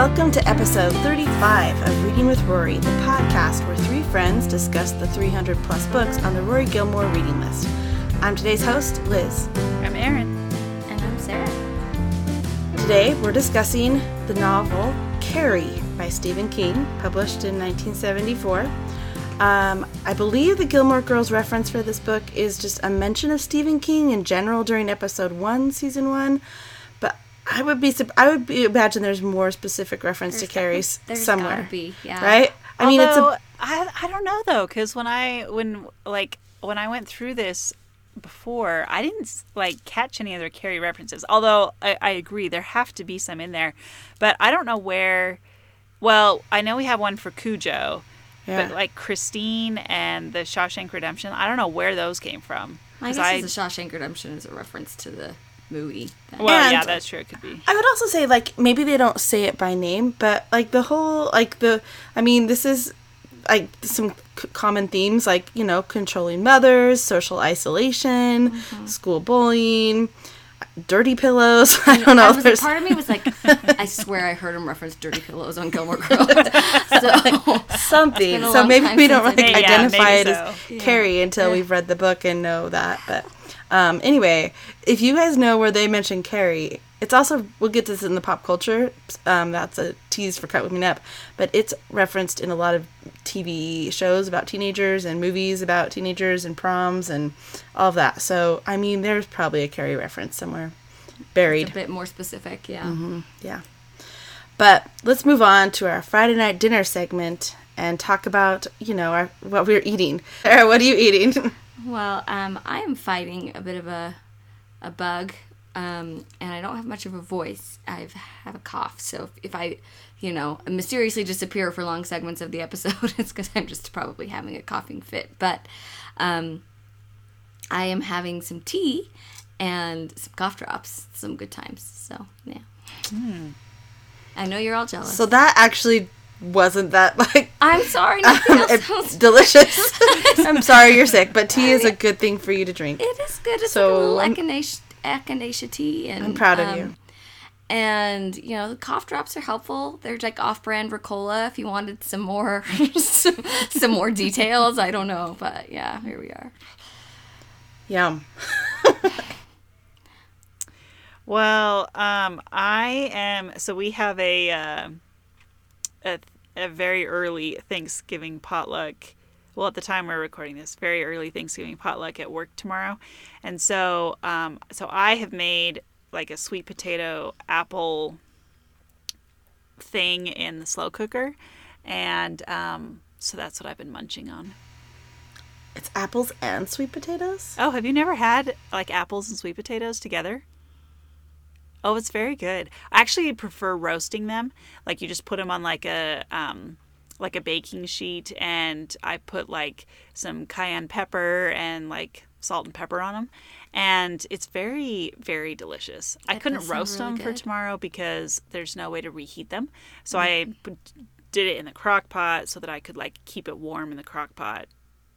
Welcome to episode 35 of Reading with Rory, the podcast where three friends discuss the 300 plus books on the Rory Gilmore reading list. I'm today's host, Liz. I'm Erin. And I'm Sarah. Today we're discussing the novel Carrie by Stephen King, published in 1974. Um, I believe the Gilmore Girls reference for this book is just a mention of Stephen King in general during episode one, season one. But I would be, I would be, imagine there's more specific reference There's to Carrie's gotta- there's somewhere, gotta be, yeah. right? I mean, it's a I I don't know though, because when I when like when I went through this before, I didn't like catch any other Carrie references. Although I, I agree there have to be some in there, but I don't know where. Well, I know we have one for Cujo, Yeah. but like Christine and the Shawshank Redemption, I don't know where those came from. My 'Cause guess I, is the Shawshank Redemption is a reference to the movie. then. well, yeah, that's true. It could be. I would also say like maybe they don't say it by name, but like the whole like the I mean this is like some c- common themes like you know controlling mothers, social isolation, Mm-hmm. school bullying, dirty pillows. I don't know. I was, there's part of me was like, I swear I heard him reference Dirty Pillows on Gilmore Girls. so, something. So maybe we don't since I- like Yeah, yeah, identify maybe it as so. Carrie until we've read the book and know that. But um, anyway, if you guys know where they mention Carrie, it's also we'll get this in the pop culture. Um, that's a tease for Cut With Me Up, but it's referenced in a lot of TV shows about teenagers and movies about teenagers and proms and all of that. So I mean, there's probably a Carrie reference somewhere buried. a bit more specific, yeah. Mm-hmm. Yeah. But let's move on to our Friday night dinner segment and talk about, you know, our, what we're eating. Sarah, what are you eating? Well, um, I am fighting a bit of a, a bug, um, and I don't have much of a voice. I have a cough, so if, if I, you know, mysteriously disappear for long segments of the episode, it's because I'm just probably having a coughing fit. But um, I am having some tea and some cough drops, some good times. So yeah, I know you're all jealous. so that actually wasn't that like I'm sorry. Nothing else it's sounds- delicious. I'm sorry you're sick, but tea is a good thing for you to drink. It is good. It's So, like I'm- a little echinacea, echinacea tea, and I'm proud of um, you. And you know, the cough drops are helpful. They're like off-brand Ricola. If you wanted some more, some, some more details, I don't know, but yeah, here we are. Yum. Well, um, I am. So we have a, uh, a a very early Thanksgiving potluck. Well, at the time we're recording this, very early Thanksgiving potluck at work tomorrow, and so um, so I have made like a sweet potato apple thing in the slow cooker, and um, so that's what I've been munching on. It's apples and sweet potatoes. Oh, have you never had like apples and sweet potatoes together? Oh, it's very good. I actually prefer roasting them. Like you just put them on like a um like a baking sheet and I put like some cayenne pepper and like salt and pepper on them. And it's very very delicious. I couldn't roast really them for tomorrow because there's no way to reheat them. So I put, did it in the crock pot so that I could like keep it warm in the crock pot.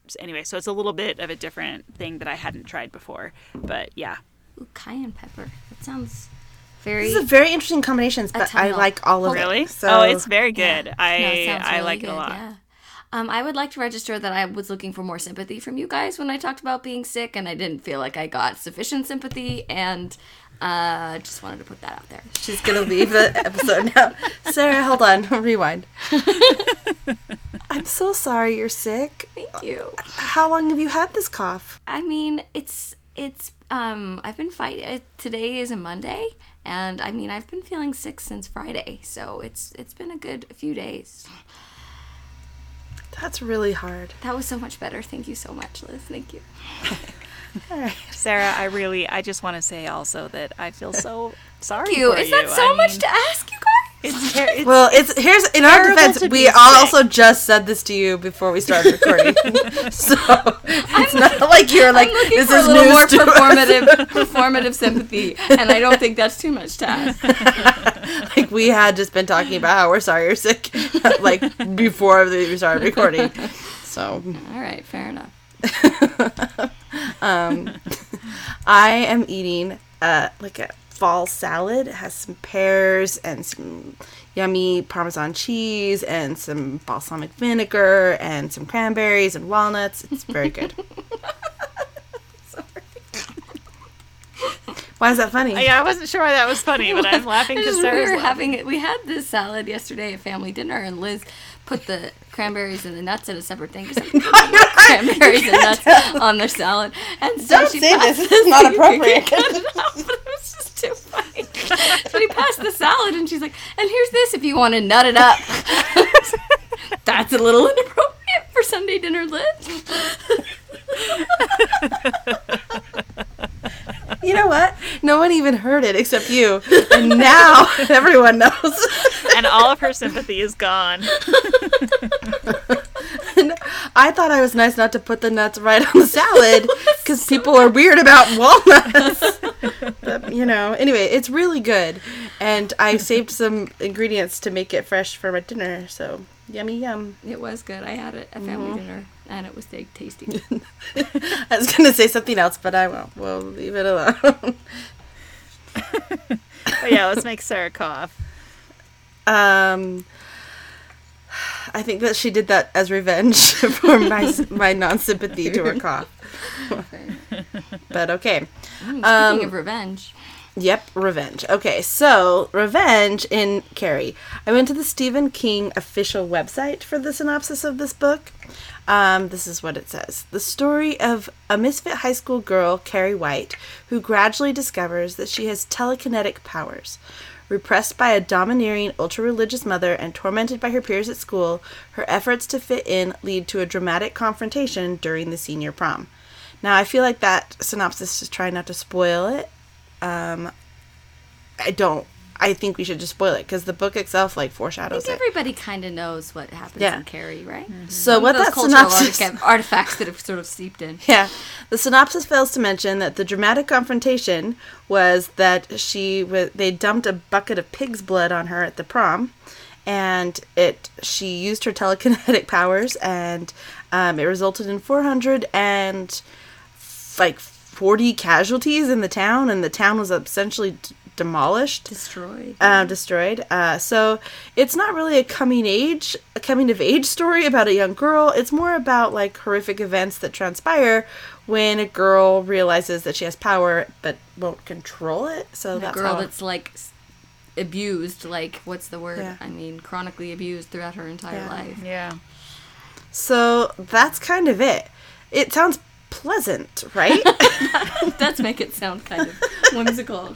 So anyway, so it's a little bit of a different thing that I hadn't tried before. But yeah. Ooh, cayenne pepper. That sounds very. This is a very interesting combinations, but I like all of it. Really? So oh, it's very good. Yeah. I No, it sounds I really like it a lot. Yeah. Um, I would like to register that I was looking for more sympathy from you guys when I talked about being sick, and I didn't feel like I got sufficient sympathy, and uh, just wanted to put that out there. She's gonna leave the episode now. Sarah, hold on, rewind. I'm so sorry you're sick. Thank you. How long have you had this cough? I mean, it's it's um, I've been fighting. Today is a Monday, and I mean, I've been feeling sick since Friday, so it's it's been a good few days. That's really hard. That was so much better. Thank you so much, Liz. Thank you. All right. Sarah, I really I just want to say also that I feel so sorry Thank you. for Is you. that so I much mean, to ask you guys? It's, ter- it's Well, it's here's in our defense. We sick. also just said this to you before we started recording, so it's not like you're like I'm this is a little more performative, performative sympathy, and I don't think that's too much to ask. like we had just been talking about how we're sorry you're sick, like before we started recording. So All right, fair enough. Um, I am eating uh like a fall salad. It has some pears and some yummy Parmesan cheese and some balsamic vinegar and some cranberries and walnuts. It's very good. Why is that funny? Yeah, I wasn't sure why that was funny, but I'm laughing because we were laughing. having it. We had this salad yesterday at family dinner, and Liz put the cranberries and the nuts in a separate thing because cranberries and nuts on their salad. And so Don't she say this. This is not appropriate. cut it out, but it was just too funny. so he passed the salad, and she's like, "And here's this if you want to nut it up." That's a little inappropriate for Sunday dinner, Liz. You know what? No one even heard it except you. And now everyone knows. and all of her sympathy is gone. I thought I was nice not to put the nuts right on the salad because people are weird about walnuts. But, you know, anyway, it's really good. And I saved some ingredients to make it fresh for my dinner. So, yummy, yum. It was good. I had it at family mm-hmm. dinner, and it was ta- tasty. I was going to say something else, but I won't. We'll leave it alone. But yeah, let's make Sarah cough. Um, I think that she did that as revenge for my my non sympathy to her cough. But okay. Mm, speaking Um, of revenge, Yep, revenge. Okay, so revenge in Carrie. I went to the Stephen King official website for the synopsis of this book. Um, this is what it says The story of a misfit high school girl, Carrie White, who gradually discovers that she has telekinetic powers. Repressed by a domineering, ultra religious mother and tormented by her peers at school, her efforts to fit in lead to a dramatic confrontation during the senior prom. Now, I feel like that synopsis is trying not to spoil it. Um, I don't. I think we should just spoil it because the book itself like foreshadows I foreshadows think it. everybody kind of knows what happens Yeah. in Carrie, right? So Some what those that cultural synopsis? artifacts that have sort of seeped in. Yeah, the synopsis fails to mention that the dramatic confrontation was that she wa they dumped a bucket of pig's blood on her at the prom, and it she used her telekinetic powers, and um, it resulted in four hundred and like forty casualties in the town, and the town was essentially d- demolished Destroyed. uh, destroyed. Uh, so it's not really a coming age, a coming of age story about a young girl. It's more about like horrific events that transpire when a girl realizes that she has power but won't control it. So a that's girl how- that's like abused, like what's the word? Yeah. I mean, chronically abused throughout her entire Yeah. life. Yeah. so that's kind of it. It sounds pleasant, right? Does make it sound kind of whimsical.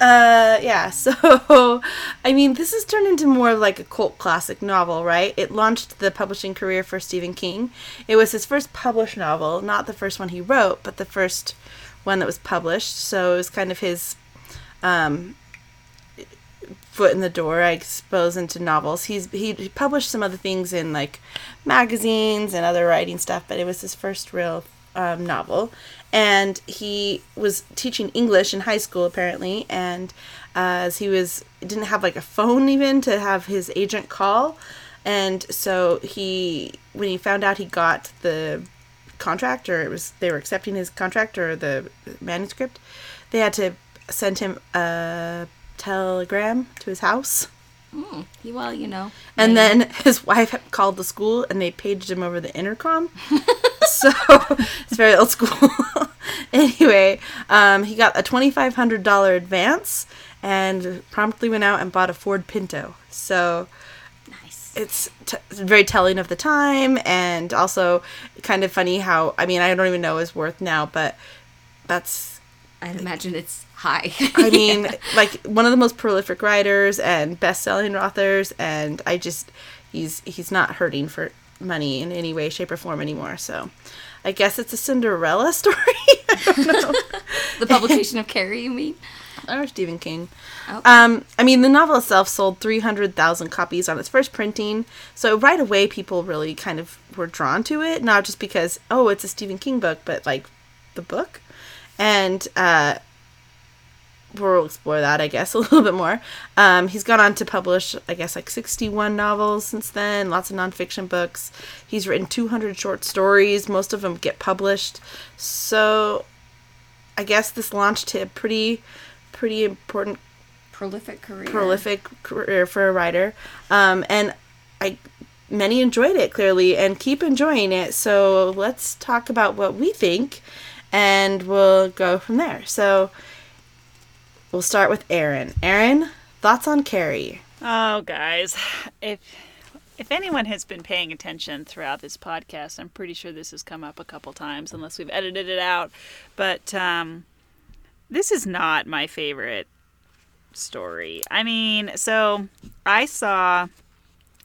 Uh, yeah. So, I mean, this has turned into more of like a cult classic novel, right? It launched the publishing career for Stephen King. It was his first published novel, not the first one he wrote, but the first one that was published. So it was kind of his um, foot in the door, I suppose, into novels. He's he, he published some other things in like magazines and other writing stuff, but it was his first real um, novel. And he was teaching English in high school apparently, and uh, as he was didn't have like a phone even to have his agent call, and so he when he found out he got the contract or it was they were accepting his contract or the manuscript, they had to send him a telegram to his house. Mm, well, you know. And then his wife called the school and they paged him over the intercom. so it's very old school. anyway, um, he got a $2,500 advance and promptly went out and bought a Ford Pinto. So Nice. it's, t- very telling of the time and also kind of funny how, I mean, I don't even know his worth now, but that's I'd imagine it's high. I mean, like one of the most prolific writers and best-selling authors, and I just he's he's not hurting for money in any way, shape, or form anymore. So, I guess it's a Cinderella story. The publication of Carrie, you mean? or Stephen King. Oh. Um, I mean, the novel itself sold 300,000 copies on its first printing, so right away people really kind of were drawn to it, not just because, oh, it's a Stephen King book, but like the book. And uh, we'll explore that, I guess, a little bit more. Um, he's gone on to publish, I guess, like 61 novels since then, lots of nonfiction books. He's written 200 short stories, most of them get published. So I guess this launched a pretty pretty important Prolific career. prolific career for a writer, um, and I many enjoyed it clearly and keep enjoying it. So let's talk about what we think, and we'll go from there. So we'll start with Erin. Erin, thoughts on Carrie? Oh, guys, if if anyone has been paying attention throughout this podcast, I'm pretty sure this has come up a couple times, unless we've edited it out. But um, this is not my favorite story. I mean, so I saw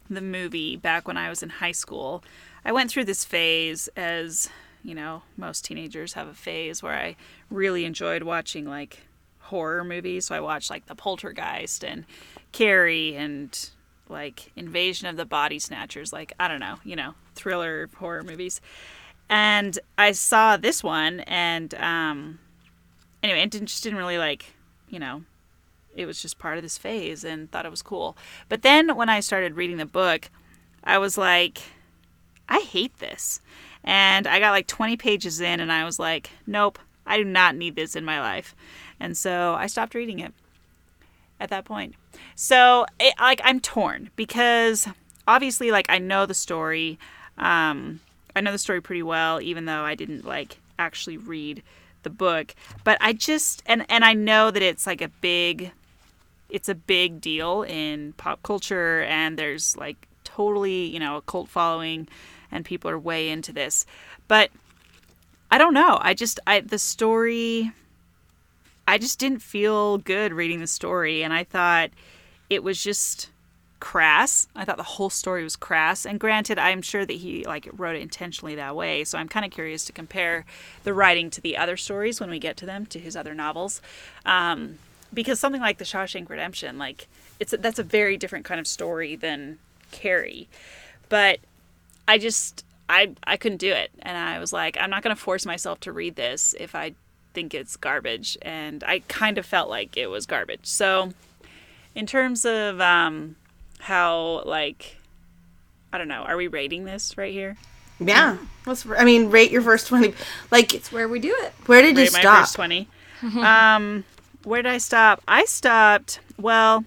the movie back when I was in high school. I went through this phase as, you know, most teenagers have a phase where I really enjoyed watching like horror movies. So I watched like The Poltergeist and Carrie and like Invasion of the Body Snatchers, like I don't know, you know, thriller horror movies. And I saw this one and um anyway, it just didn't really like, you know, it was just part of this phase and thought it was cool. But then when I started reading the book, I was like, I hate this. And I got like 20 pages in and I was like, nope, I do not need this in my life. And so I stopped reading it at that point. So, it, like, I'm torn because obviously, like, I know the story. Um, I know the story pretty well, even though I didn't like actually read the book. But I just and and I know that it's like a big it's a big deal in pop culture and there's like totally, you know, a cult following and people are way into this. But I don't know. I just I the story I just didn't feel good reading the story and I thought it was just crass. I thought the whole story was crass. And granted, I'm sure that he like wrote it intentionally that way. So I'm kind of curious to compare the writing to the other stories when we get to them, to his other novels. Um, because something like The Shawshank Redemption, like it's a, that's a very different kind of story than Carrie. But I just I I couldn't do it, and I was like, I'm not going to force myself to read this if I think it's garbage, and I kind of felt like it was garbage. So, in terms of um, how like I don't know, are we rating this right here? Yeah. Let's. I mean, rate your first twenty. Like, It's where we do it. where did you Rate my stop? first twenty. um, where did I stop? I stopped. Well,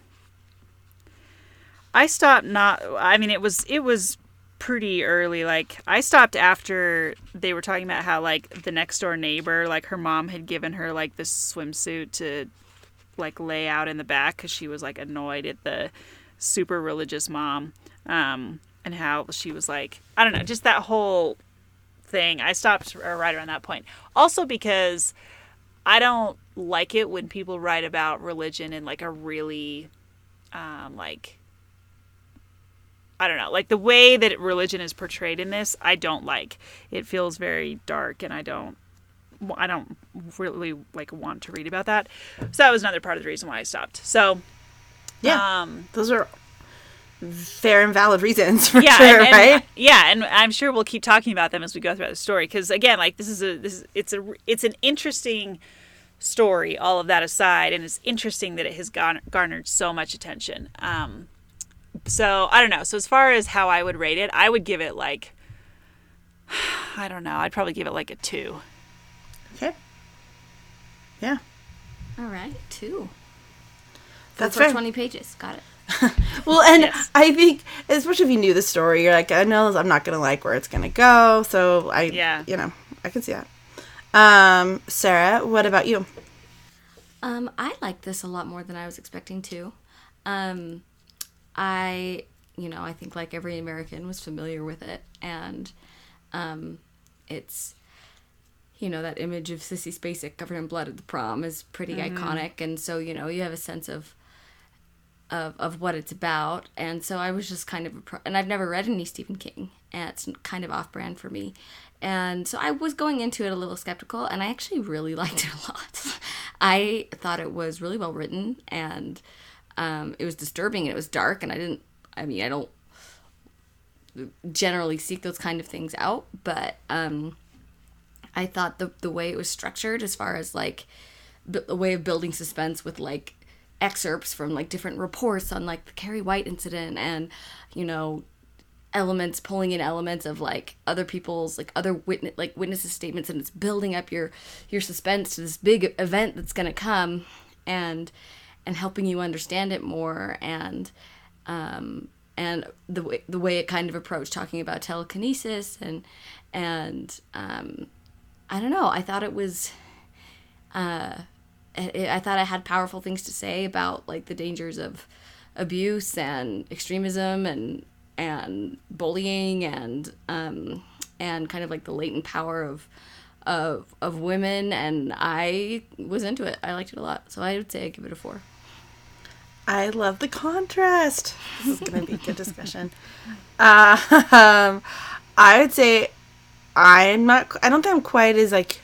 I stopped not. I mean, it was it was pretty early. Like I stopped after they were talking about how like the next door neighbor, like her mom had given her like this swimsuit to like lay out in the back because she was like annoyed at the super religious mom. Um, and how she was like, I don't know, just that whole thing. I stopped right around that point. Also because I don't like it when people write about religion in like a really um like I don't know, like the way that religion is portrayed in this, I don't like. It feels very dark and I don't I don't really like want to read about that. So that was another part of the reason why I stopped. So Yeah. um Those are fair and valid reasons for yeah, sure, and, and- right? Yeah, and I'm sure we'll keep talking about them as we go throughout the story because again, like this is a this is, it's a it's an interesting story. All of that aside, and it's interesting that it has garnered so much attention. Um, so I don't know. So as far as how I would rate it, I would give it like I don't know. I'd probably give it like a two. Okay. Yeah. All right, two. That's for fair. 20 pages. Got it. Well, and Yes. I think, especially if you knew the story, you're like, I know I'm not gonna like where it's gonna go, so I, Yeah. you know, I can see that. Um, Sarah, what about you? Um, I like this a lot more than I was expecting to. Um, I, you know, I think like every American was familiar with it, and um, it's, you know, that image of Sissy Spacek covered in blood at the prom is pretty iconic, and so you know you have a sense of. Of, of what it's about, and so I was just kind of, appro- and I've never read any Stephen King, and it's kind of off brand for me, and so I was going into it a little skeptical, and I actually really liked it a lot. I thought it was really well written, and um, it was disturbing, and it was dark, and I didn't, I mean, I don't generally seek those kind of things out, but um, I thought the the way it was structured, as far as like the way of building suspense with like excerpts from like different reports on like the Carrie White incident, and you know elements pulling in elements of like other people's like other witness like witnesses statements and it's building up your your suspense to this big event that's going to come. And and helping you understand it more and um, and the way the way it kind of approached talking about telekinesis and and um, I don't know. I thought it was. Uh, I thought I had powerful things to say about like the dangers of abuse and extremism and and bullying and um, and kind of like the latent power of of of women and I was into it. I liked it a lot, so I would say I give it a four. I love the contrast. This is going to be a good discussion. Uh, um, I would say I'm not. I don't think I'm quite as like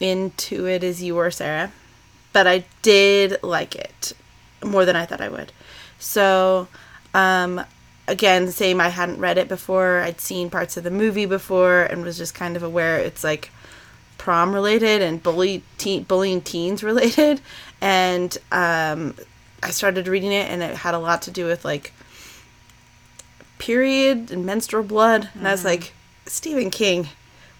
into it as you were, Sarah, but I did like it more than I thought I would. So, um, again, same. I hadn't read it before. I'd seen parts of the movie before and was just kind of aware it's like prom related and bully teen, bullying teens related. And um, I started reading it, and it had a lot to do with like period and menstrual blood. And I was like, Stephen King,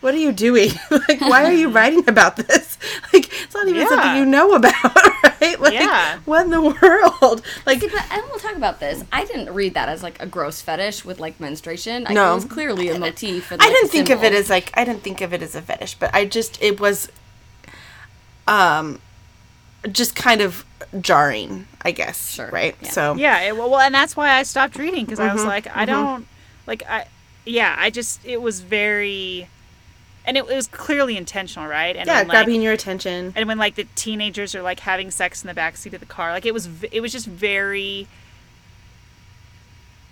what are you doing? like, why are you writing about this? Like, it's not even something you know about, right? Like, Yeah. what in the world? Like, See, but and we'll talk about this. I didn't read that as like a gross fetish with like menstruation. I No. it was clearly a motif. And, I didn't think of it as like I didn't think of it as a fetish, but I just it was um just kind of jarring, I guess. Sure, Right? yeah. So Yeah, it, well, and that's why I stopped reading because I was Mm-hmm, like, I don't like I. Yeah, I just it was very, and it, it was clearly intentional, right? And yeah, when, like, grabbing your attention. and when like the teenagers are like having sex in the backseat of the car, like it was it was just very.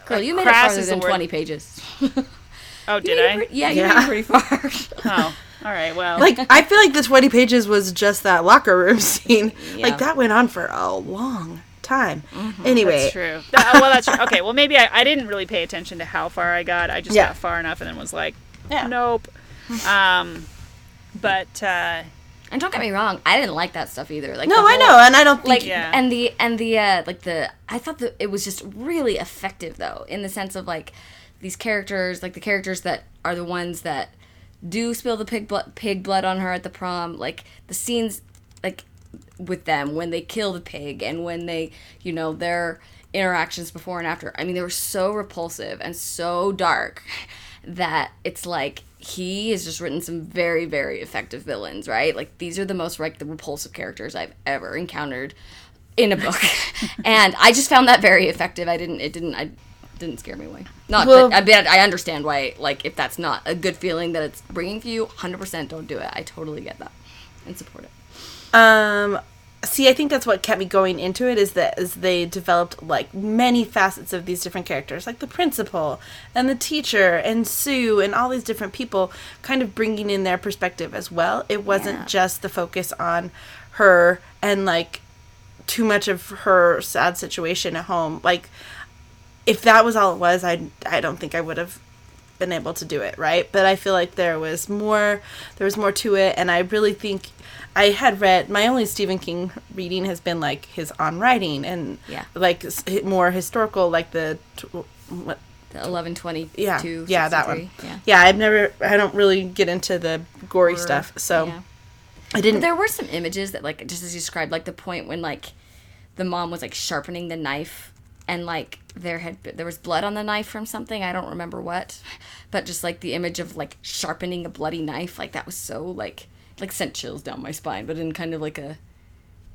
Girl, you made it crass farther than word. twenty pages. Oh, did I? pre- yeah, you Yeah. made pretty far. Oh, all right. Well, Like I feel like the twenty pages was just that locker room scene. Yeah. Like that went on for a long time. Anyway, Mm-hmm. that's true. That- well, that's true. Okay, well maybe I, I didn't really pay attention to how far I got. I just Yeah. got far enough and then was like, Yeah. nope. Um, but uh, and don't get me wrong, I didn't like that stuff either. Like No, the I know, and I don't think like Yeah. and the and the uh like the i thought that it was just really effective though in the sense of like these characters like the characters that are the ones that do spill the pig blood pig blood on her at the prom like the scenes like with them when they kill the pig and when they you know their interactions before and after. I mean they were so repulsive and so dark that it's like he has just written some very very effective villains right? Like these are the most like the repulsive characters i've ever encountered in a book. And i just found that very effective. I didn't it didn't i didn't scare me away not Well- that, I, mean, I understand why like if that's not a good feeling that it's bringing for you 100% don't do it i totally get that and support it Um, see, I think that's what kept me going into it is that as they developed like many facets of these different characters, like the principal and the teacher and Sue and all these different people, kind of bringing in their perspective as well. It wasn't Yeah. just the focus on her and like too much of her sad situation at home. Like, if that was all it was, I I don't think I would have been able to do it right? But i feel like there was more there was more to it. And i really think i had read my only stephen king reading has been like his on writing and Yeah. like more historical like the what? The 1122 yeah yeah that one. yeah. Yeah i've never i don't really get into the gory Horror, stuff so yeah. i didn't There were some images that, like, just as you described, like the point when like the mom was like sharpening the knife, and like there had there was blood on the knife from something I don't remember what, but just like the image of like sharpening a bloody knife, like that was so like like sent chills down my spine, but in kind of like a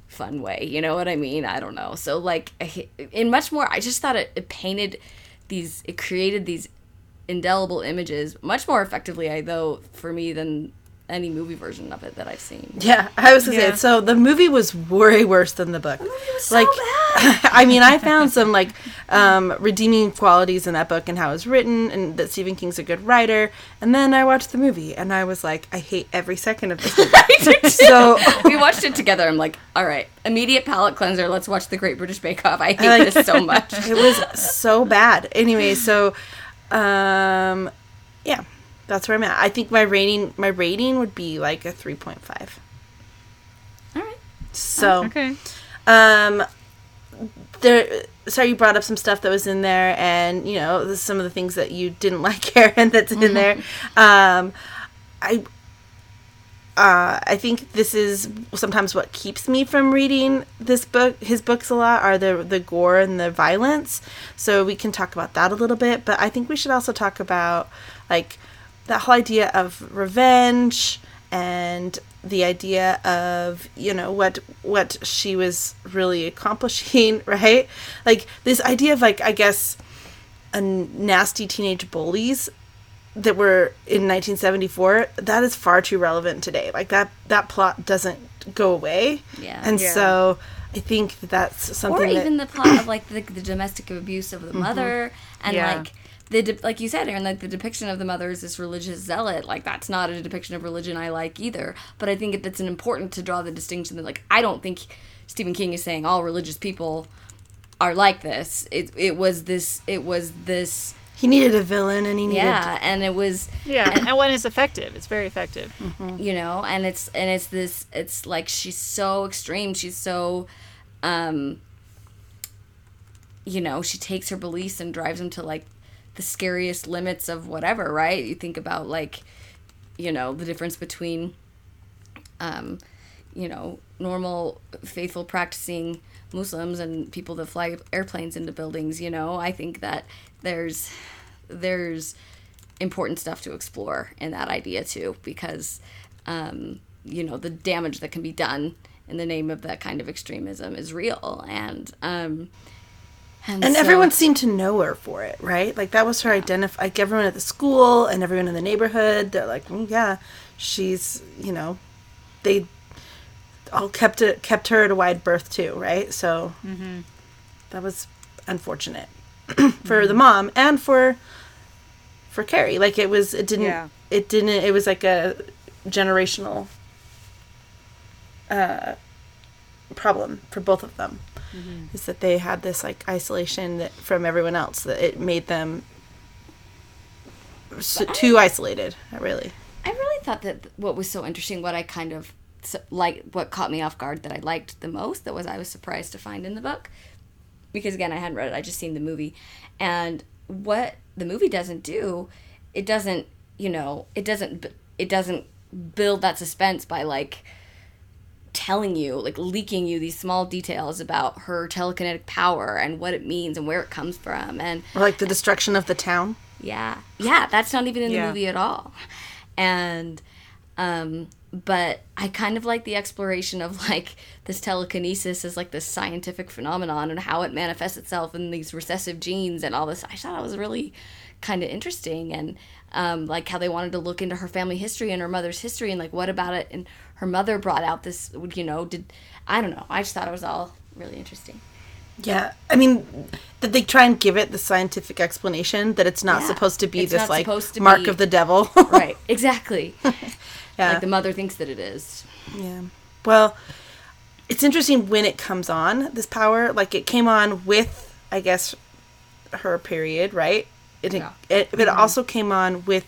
fun way. You know what I mean? I don't know. So like in much more, I just thought it, it painted these, it created these indelible images much more effectively, I though for me than any movie version of it that I've seen. Yeah, I was gonna Yeah. say so. The movie was way worse than the book. The so like, bad. I mean, I found some like um, redeeming qualities in that book and how it was written, and that Stephen King's a good writer. And then I watched the movie, and I was like, I hate every second of this. Movie. so we watched it together. I'm like, all right, immediate palate cleanser. Let's watch the Great British Bake Off. I hate I like- this so much. it was so bad. Anyway, so um, yeah, that's where I'm at. I think my rating, my rating would be like a three point five. All right. So okay. um there sorry you brought up some stuff that was in there and you know some of the things that you didn't like Karen that's in there um i uh, I think this is sometimes what keeps me from reading this book, his books a lot, are the the gore and the violence. So we can talk about that a little bit, but I think we should also talk about like that whole idea of revenge and the idea of you know what what she was really accomplishing, right? Like this idea of like I guess a nasty teenage bullies that were in 1974 that is far too relevant today like that that plot doesn't go away Yeah. and Yeah. so i think that that's or something even that the plot of like the, the domestic abuse of the mm-hmm. mother and Yeah. like the de- like you said Erin like the depiction of the mother as this religious zealot. Like that's not a depiction of religion I like either. But I think it's an important to draw the distinction that like I don't think Stephen King is saying all religious people are like this. It it was this it was this he needed a villain and he needed yeah and it was Yeah, and when it's effective, it's very effective. you know and it's and it's this it's like she's so extreme she's so um you know she takes her beliefs and drives them to like the scariest limits of whatever right? You think about like you know the difference between um you know normal faithful practicing muslims and people that fly airplanes into buildings you know? I think that there's there's important stuff to explore in that idea too because um, you know the damage that can be done in the name of that kind of extremism is real. And um, and so- everyone seemed to know her for it right like that was her identify like everyone at the school and everyone in the neighborhood they're like mm, yeah she's you know they all kept it kept her at a wide berth too right so that was unfortunate for the mom and for for Carrie. Like it was it didn't Yeah. it didn't it was like a generational uh problem for both of them. Mm-hmm. Is that they had this like isolation that from everyone else that it made them s too isolated, really. I really thought that what was so interesting, what I kind of like, what caught me off guard that I liked the most, that was I was surprised to find in the book, because again I hadn't read it, I just seen the movie, and what the movie doesn't do, it doesn't, you know, it doesn't, it doesn't build that suspense by like telling you, like leaking you these small details about her telekinetic power and what it means and where it comes from, and Or like the destruction of the town. yeah. Yeah, that's not even in the movie at all. And um but I kind of like the exploration of like this telekinesis as like this scientific phenomenon and how it manifests itself in these recessive genes and all this. I thought it was really kind of interesting and um, like how they wanted to look into her family history and her mother's history and like what about it and her mother brought out this you know did I don't know I just thought it was all really interesting Yeah, I mean that they try and give it the scientific explanation that it's not Yeah. supposed to be It's this like to mark be- of the devil. right exactly yeah. like the mother thinks that it is Yeah. Well, it's interesting when it comes on, this power. Like it came on with, I guess, her period, right? It, Yeah. it, but it mm-hmm. also came on with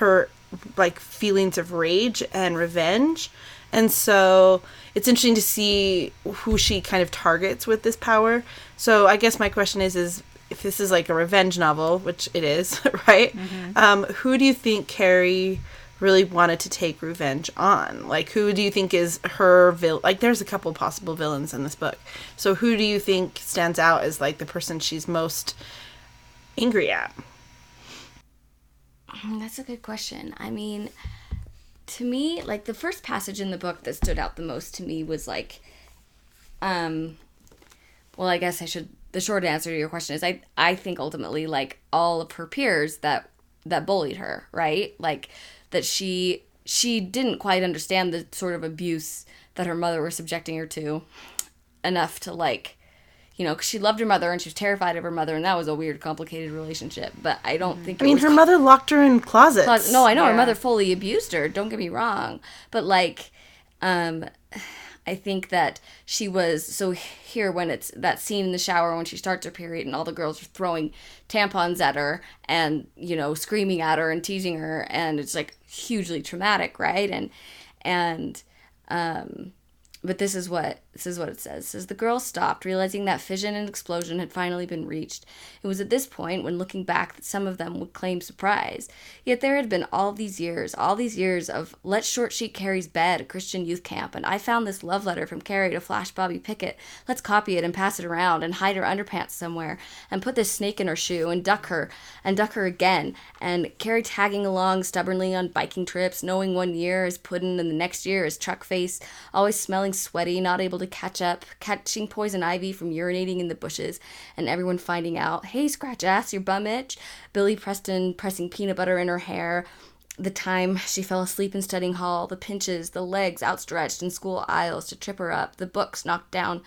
her, like, feelings of rage and revenge. And so it's interesting to see who she kind of targets with this power. So I guess my question is, is if this is like a revenge novel, which it is, right? Um, who do you think Carrie really wanted to take revenge on? Like, who do you think is her villain? Like, there's a couple possible villains in this book. So, who do you think stands out as like the person she's most angry at? Mm, That's a good question. I mean, to me, like the first passage in the book that stood out the most to me was like, um, well, I guess I should. The short answer to your question is I I think ultimately like all of her peers that that bullied her, right? Like that she she didn't quite understand the sort of abuse that her mother was subjecting her to enough to like you know, cause she loved her mother and she was terrified of her mother, and that was a weird, complicated relationship. But I don't think I mean, her mother locked her in closets. Cause, no, I know her mother fully abused her. Don't get me wrong, but like, um, I think that she was so here when it's that scene in the shower when she starts her period and all the girls are throwing tampons at her and you know screaming at her and teasing her and it's like hugely traumatic, right? And and um, but this is what This is what it says. Says the girl stopped, realizing that fission and explosion had finally been reached. It was at this point, when looking back, that some of them would claim surprise. Yet there had been all these years, all these years of let short sheet Carrie's bed, a Christian youth camp, and I found this love letter from Carrie to flash Bobby Pickett. Let's copy it and pass it around and hide her underpants somewhere and put this snake in her shoe and duck her and duck her again. And Carrie tagging along stubbornly on biking trips, knowing one year is puddin' and the next year is truck face, always smelling sweaty, not able to catch up, catching poison ivy from urinating in the bushes, and everyone finding out, hey, scratch ass, your bum itch. Billy Preston pressing peanut butter in her hair. The time she fell asleep in studying hall, the pinches, the legs outstretched in school aisles to trip her up, the books knocked down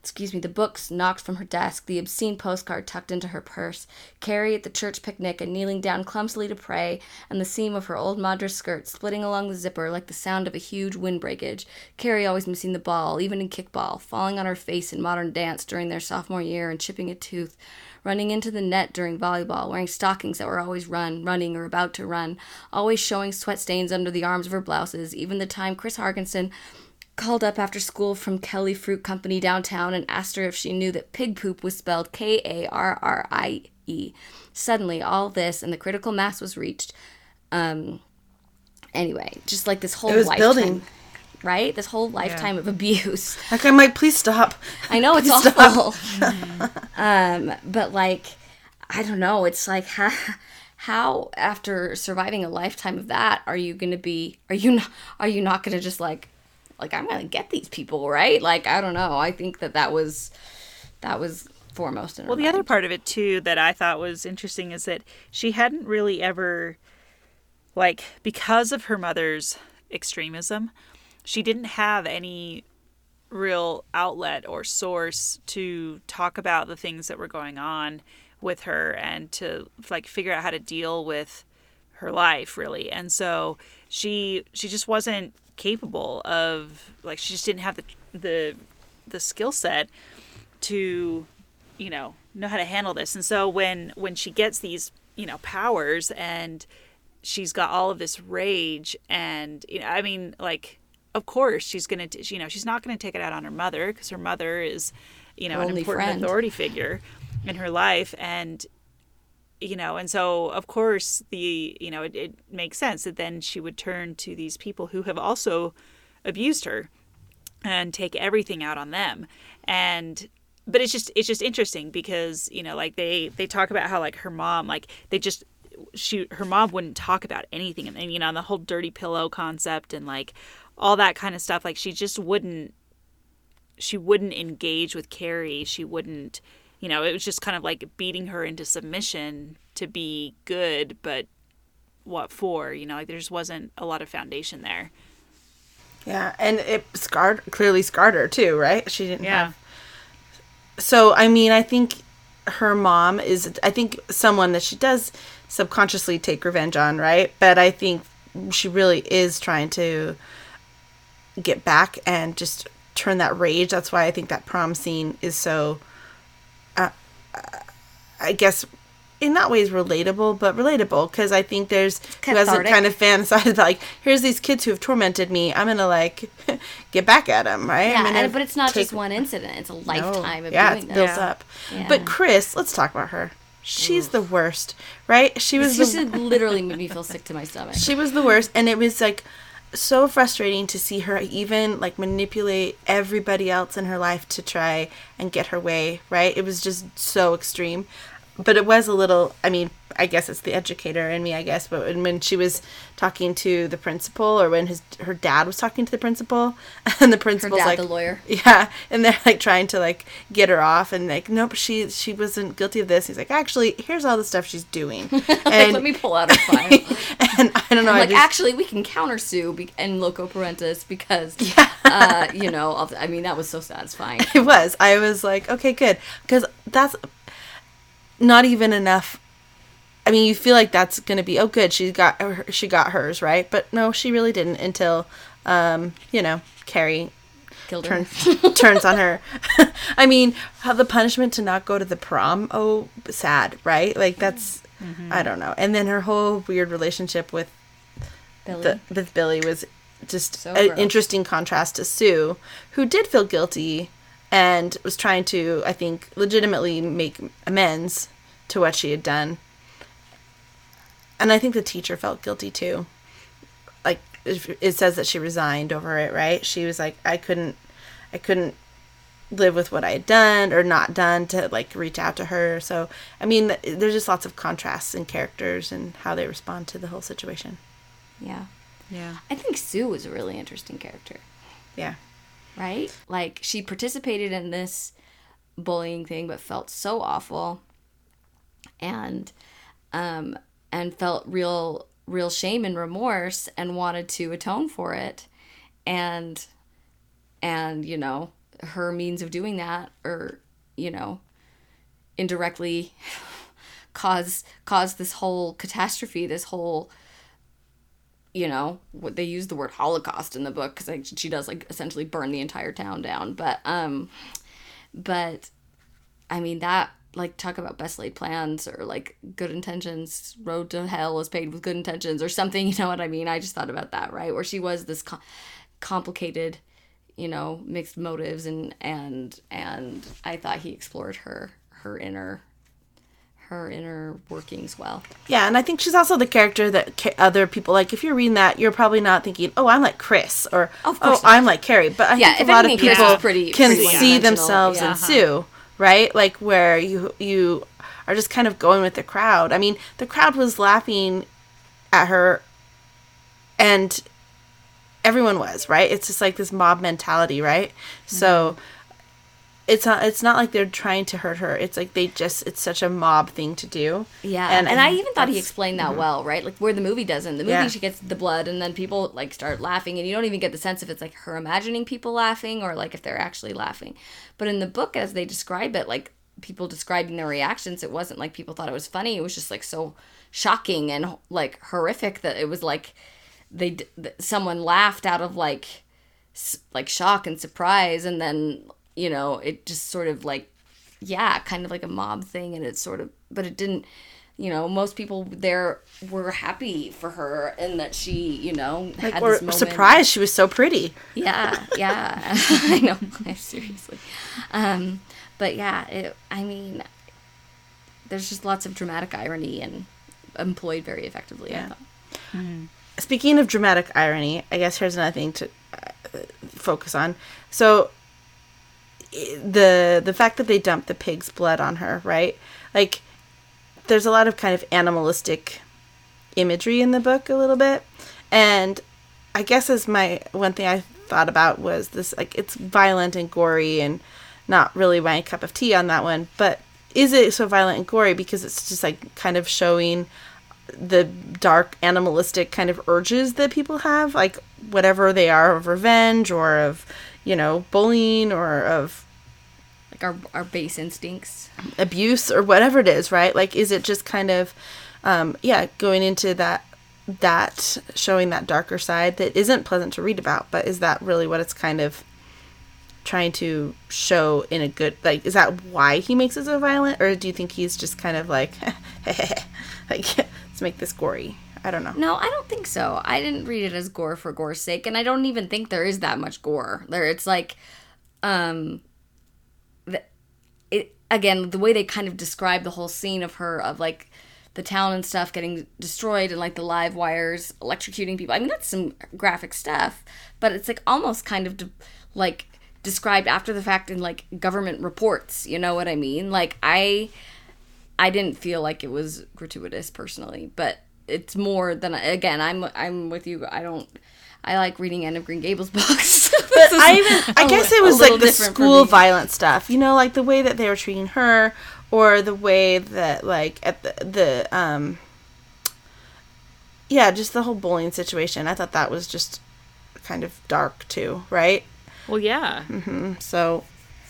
excuse me, the books knocked from her desk, the obscene postcard tucked into her purse, Carrie at the church picnic and kneeling down clumsily to pray, and the seam of her old madras skirt splitting along the zipper like the sound of a huge wind breakage, Carrie always missing the ball, even in kickball, falling on her face in modern dance during their sophomore year and chipping a tooth, running into the net during volleyball, wearing stockings that were always run, running or about to run, always showing sweat stains under the arms of her blouses, even the time Chris Hargensen called up after school from Kelly Fruit Company downtown and asked her if she knew that pig poop was spelled K A R R I E. Suddenly, all this and the critical mass was reached. Um, anyway, just like this whole It was lifetime, building. right? This whole lifetime of abuse. Like I'm like, please stop. I know it's Please awful. um, but like, I don't know. It's like how, how after surviving a lifetime of that, are you gonna be? Are you not? Are you not gonna just like, like I'm gonna get these people right? Like I don't know. I think that that was, that was foremost in her Well, the other part of it too that I thought was interesting is that she hadn't really ever, like, because of her mother's extremism, she didn't have any real outlet or source to talk about the things that were going on with her and to like figure out how to deal with her life really and so she she just wasn't capable of like she just didn't have the the the skill set to you know know how to handle this and so when when she gets these you know powers and she's got all of this rage and you know i mean like of course she's gonna t- you know she's not gonna take it out on her mother because her mother is you know Her an important friend. authority figure in her life and you know and so of course the you know it, it makes sense that then she would turn to these people who have also abused her and take everything out on them. And but it's just it's just interesting because you know like they they talk about how like her mom like they just she her mom wouldn't talk about anything. And, you know the whole dirty pillow concept and like all that kind of stuff like she just wouldn't she wouldn't engage with Carrie. She wouldn't you know it was just kind of like beating her into submission to be good but what for you know like there just wasn't a lot of foundation there Yeah, and it scarred clearly scarred her too, right? She didn't yeah have. So I mean, I think her mom is. I think someone that she does subconsciously take revenge on, right? But I think she really is trying to get back and just turn that rage. That's why I think that prom scene is so. I guess. In not ways relatable, but relatable because I think there's who hasn't kind of fantasized like here's these kids who have tormented me. I'm gonna like get back at them, right? Yeah, and, but it's not take- just one incident. It's a No. lifetime of yeah, doing it builds up. Yeah. But Chris, let's talk about her. She's the worst, right? She was She the, literally made me feel sick to my stomach. she was the worst, and it was like so frustrating to see her even like manipulate everybody else in her life to try and get her way. Right? It was just so extreme. But it was a little. I mean, I guess it's the educator in me. I guess, but when, when she was talking to the principal, or when his her dad was talking to the principal, and the principal's dad, like, the lawyer. yeah, and they're like trying to like get her off, and like, nope, she she wasn't guilty of this. He's like, actually, here's all the stuff she's doing, Like, and let me pull out her file. and I don't know, like, just, actually, we can countersue be- and loco parentis because, yeah. uh, you know, I mean, that was so satisfying. it was. I was like, okay, good, because that's not even enough. I mean, you feel like that's gonna be oh, good. She got her, she got hers right, but no, she really didn't until, um, you know, Carrie Killed turns turns on her. I mean, how the punishment to not go to the prom? Oh, sad, right? Like that's I don't know. And then her whole weird relationship with Billy. the with Billy was just So an gross. interesting contrast to Sue, who did feel guilty and was trying to, I think, legitimately make amends to what she had done. And I think the teacher felt guilty too. Like it it says that she resigned over it, right? She was like, I couldn't, I couldn't live with what I had done or not done to like reach out to her. So I mean, there's just lots of contrasts in characters and how they respond to the whole situation. Yeah. Yeah. I think Sue was a really interesting character, Yeah. right? Like she participated in this bullying thing but felt so awful and um and felt real real shame and remorse and wanted to atone for it. And and you know her means of doing that or you know indirectly cause cause this whole catastrophe this whole you know what they use the word holocaust in the book because like she does like essentially burn the entire town down. But um but i mean that like talk about best laid plans or like good intentions road to hell is paved with good intentions or something you know what i mean i just thought about that right where she was this com- complicated you know mixed motives and and and i thought he explored her her inner her inner workings well Yeah, and I think she's also the character that ca- other people like. If you're reading that, you're probably not thinking, "Oh, I'm like Chris," or "Oh, I'm like Carrie." But I Yeah, think a lot of people pretty- can pretty see themselves Yeah. in Sue, right? Like where you you are just kind of going with the crowd. I mean, the crowd was laughing at her, and everyone was right. It's just like this mob mentality, right? So. Mm-hmm. It's not. It's not like they're trying to hurt her. It's like they just. It's such a mob thing to do. Yeah, and, and I even thought he explained that mm-hmm. well, right? Like where the movie doesn't. The movie Yeah. she gets the blood, and then people like start laughing, and you don't even get the sense if it's like her imagining people laughing or like if they're actually laughing. But in the book, as they describe it, like people describing their reactions, it wasn't like people thought it was funny. It was just like so shocking and like horrific that it was like they someone laughed out of like like shock and surprise, and then you know it just sort of like yeah, kind of like a mob thing, and it's sort of, but it didn't. You know, most people there were happy for her, and that she, you know, Like, had or this moment. surprised she was so pretty. Yeah, yeah, I know. Seriously, um, but yeah, it, I mean, there's just lots of dramatic irony and employed very effectively. I Yeah. thought. Speaking of dramatic irony, I guess here's another thing to uh, focus on. So i- the the fact that they dumped the pig's blood on her, right? Like there's a lot of kind of animalistic imagery in the book a little bit. And I guess as my one thing I thought about was this like it's violent and gory and not really my cup of tea on that one, but is it so violent and gory because it's just like kind of showing the dark animalistic kind of urges that people have like whatever they are of revenge or of you know bullying or of Like our our base instincts. abuse or whatever it is right? Like is it just kind of um yeah going into that that showing that darker side that isn't pleasant to read about but is that really what it's kind of trying to show in a good like is that why he makes it so violent? Or do you think he's just kind of like like let's make this gory i don't know No, I don't think so. I didn't read it as gore for gore's sake, and I don't even think there is that much gore. There, it's like, um, the, it again the way they kind of describe the whole scene of her of like the town and stuff getting destroyed and like the live wires electrocuting people. I mean that's some graphic stuff, but it's like almost kind of de- like described after the fact in like government reports. You know what I mean? Like I. I didn't feel like it was gratuitous personally, but it's more than again. I'm I'm with you. I don't. I like reading Anne of Green Gables books. But I even I a guess it was like the school me. violent stuff. You know, like the way that they were treating her or the way that like at the the um yeah, just the whole bullying situation. I thought that was just kind of dark too, right? Well, yeah. So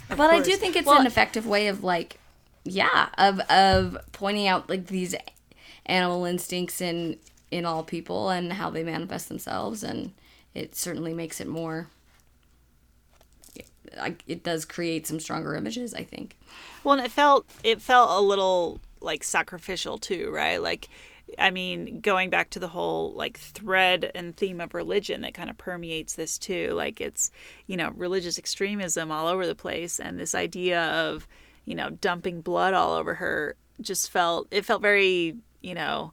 but I do think it's Well- an effective way of like, yeah, of of pointing out like these animal instincts in in all people and how they manifest themselves, and it certainly makes it more. It does create some stronger images, I think. Well, and it felt it felt a little like sacrificial too, right? Like I mean, going back to the whole like thread and theme of religion that kind of permeates this too. Like it's, you know, religious extremism all over the place and this idea of, you know, dumping blood all over her just felt it felt very, you know,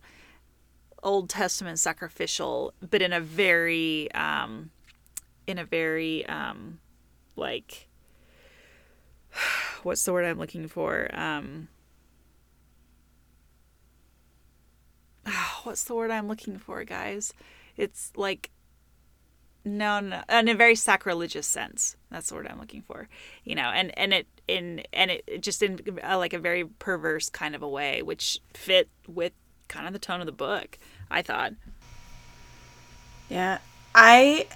Old Testament sacrificial, but in a very um in a very um like what's the word I'm looking for? Um what's the word I'm looking for, guys? It's like no, no, in a very sacrilegious sense. That's the word I'm looking for. You know, and and it in and it just in uh, like a very perverse kind of a way, which fit with kind of the tone of the book. I thought. Yeah, I,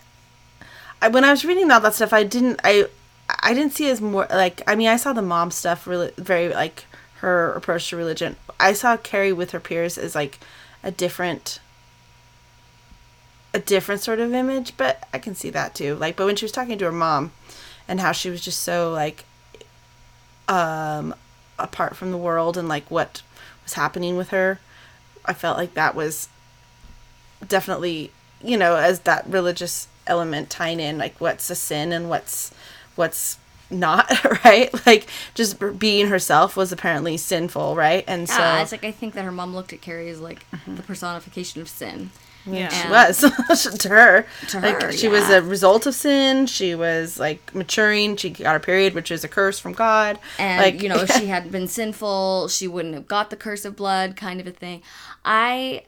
I when I was reading all that stuff, I didn't I I didn't see as more like I mean I saw the mom stuff really very like her approach to religion. I saw Carrie with her peers as like a different a different sort of image, but I can see that too. Like but when she was talking to her mom and how she was just so like um apart from the world and like what was happening with her, I felt like that was definitely, you know, as that religious element tying in like what's a sin and what's what's not right? Like just being herself was apparently sinful right? And so it's like I think that her mom looked at Carrie as like the personification of sin. Yeah. she was. To her. To like her, she was a result of sin. She was like maturing. She got her period which is a curse from god. And like you know if she hadn't been sinful she wouldn't have got the curse of blood kind of a thing. I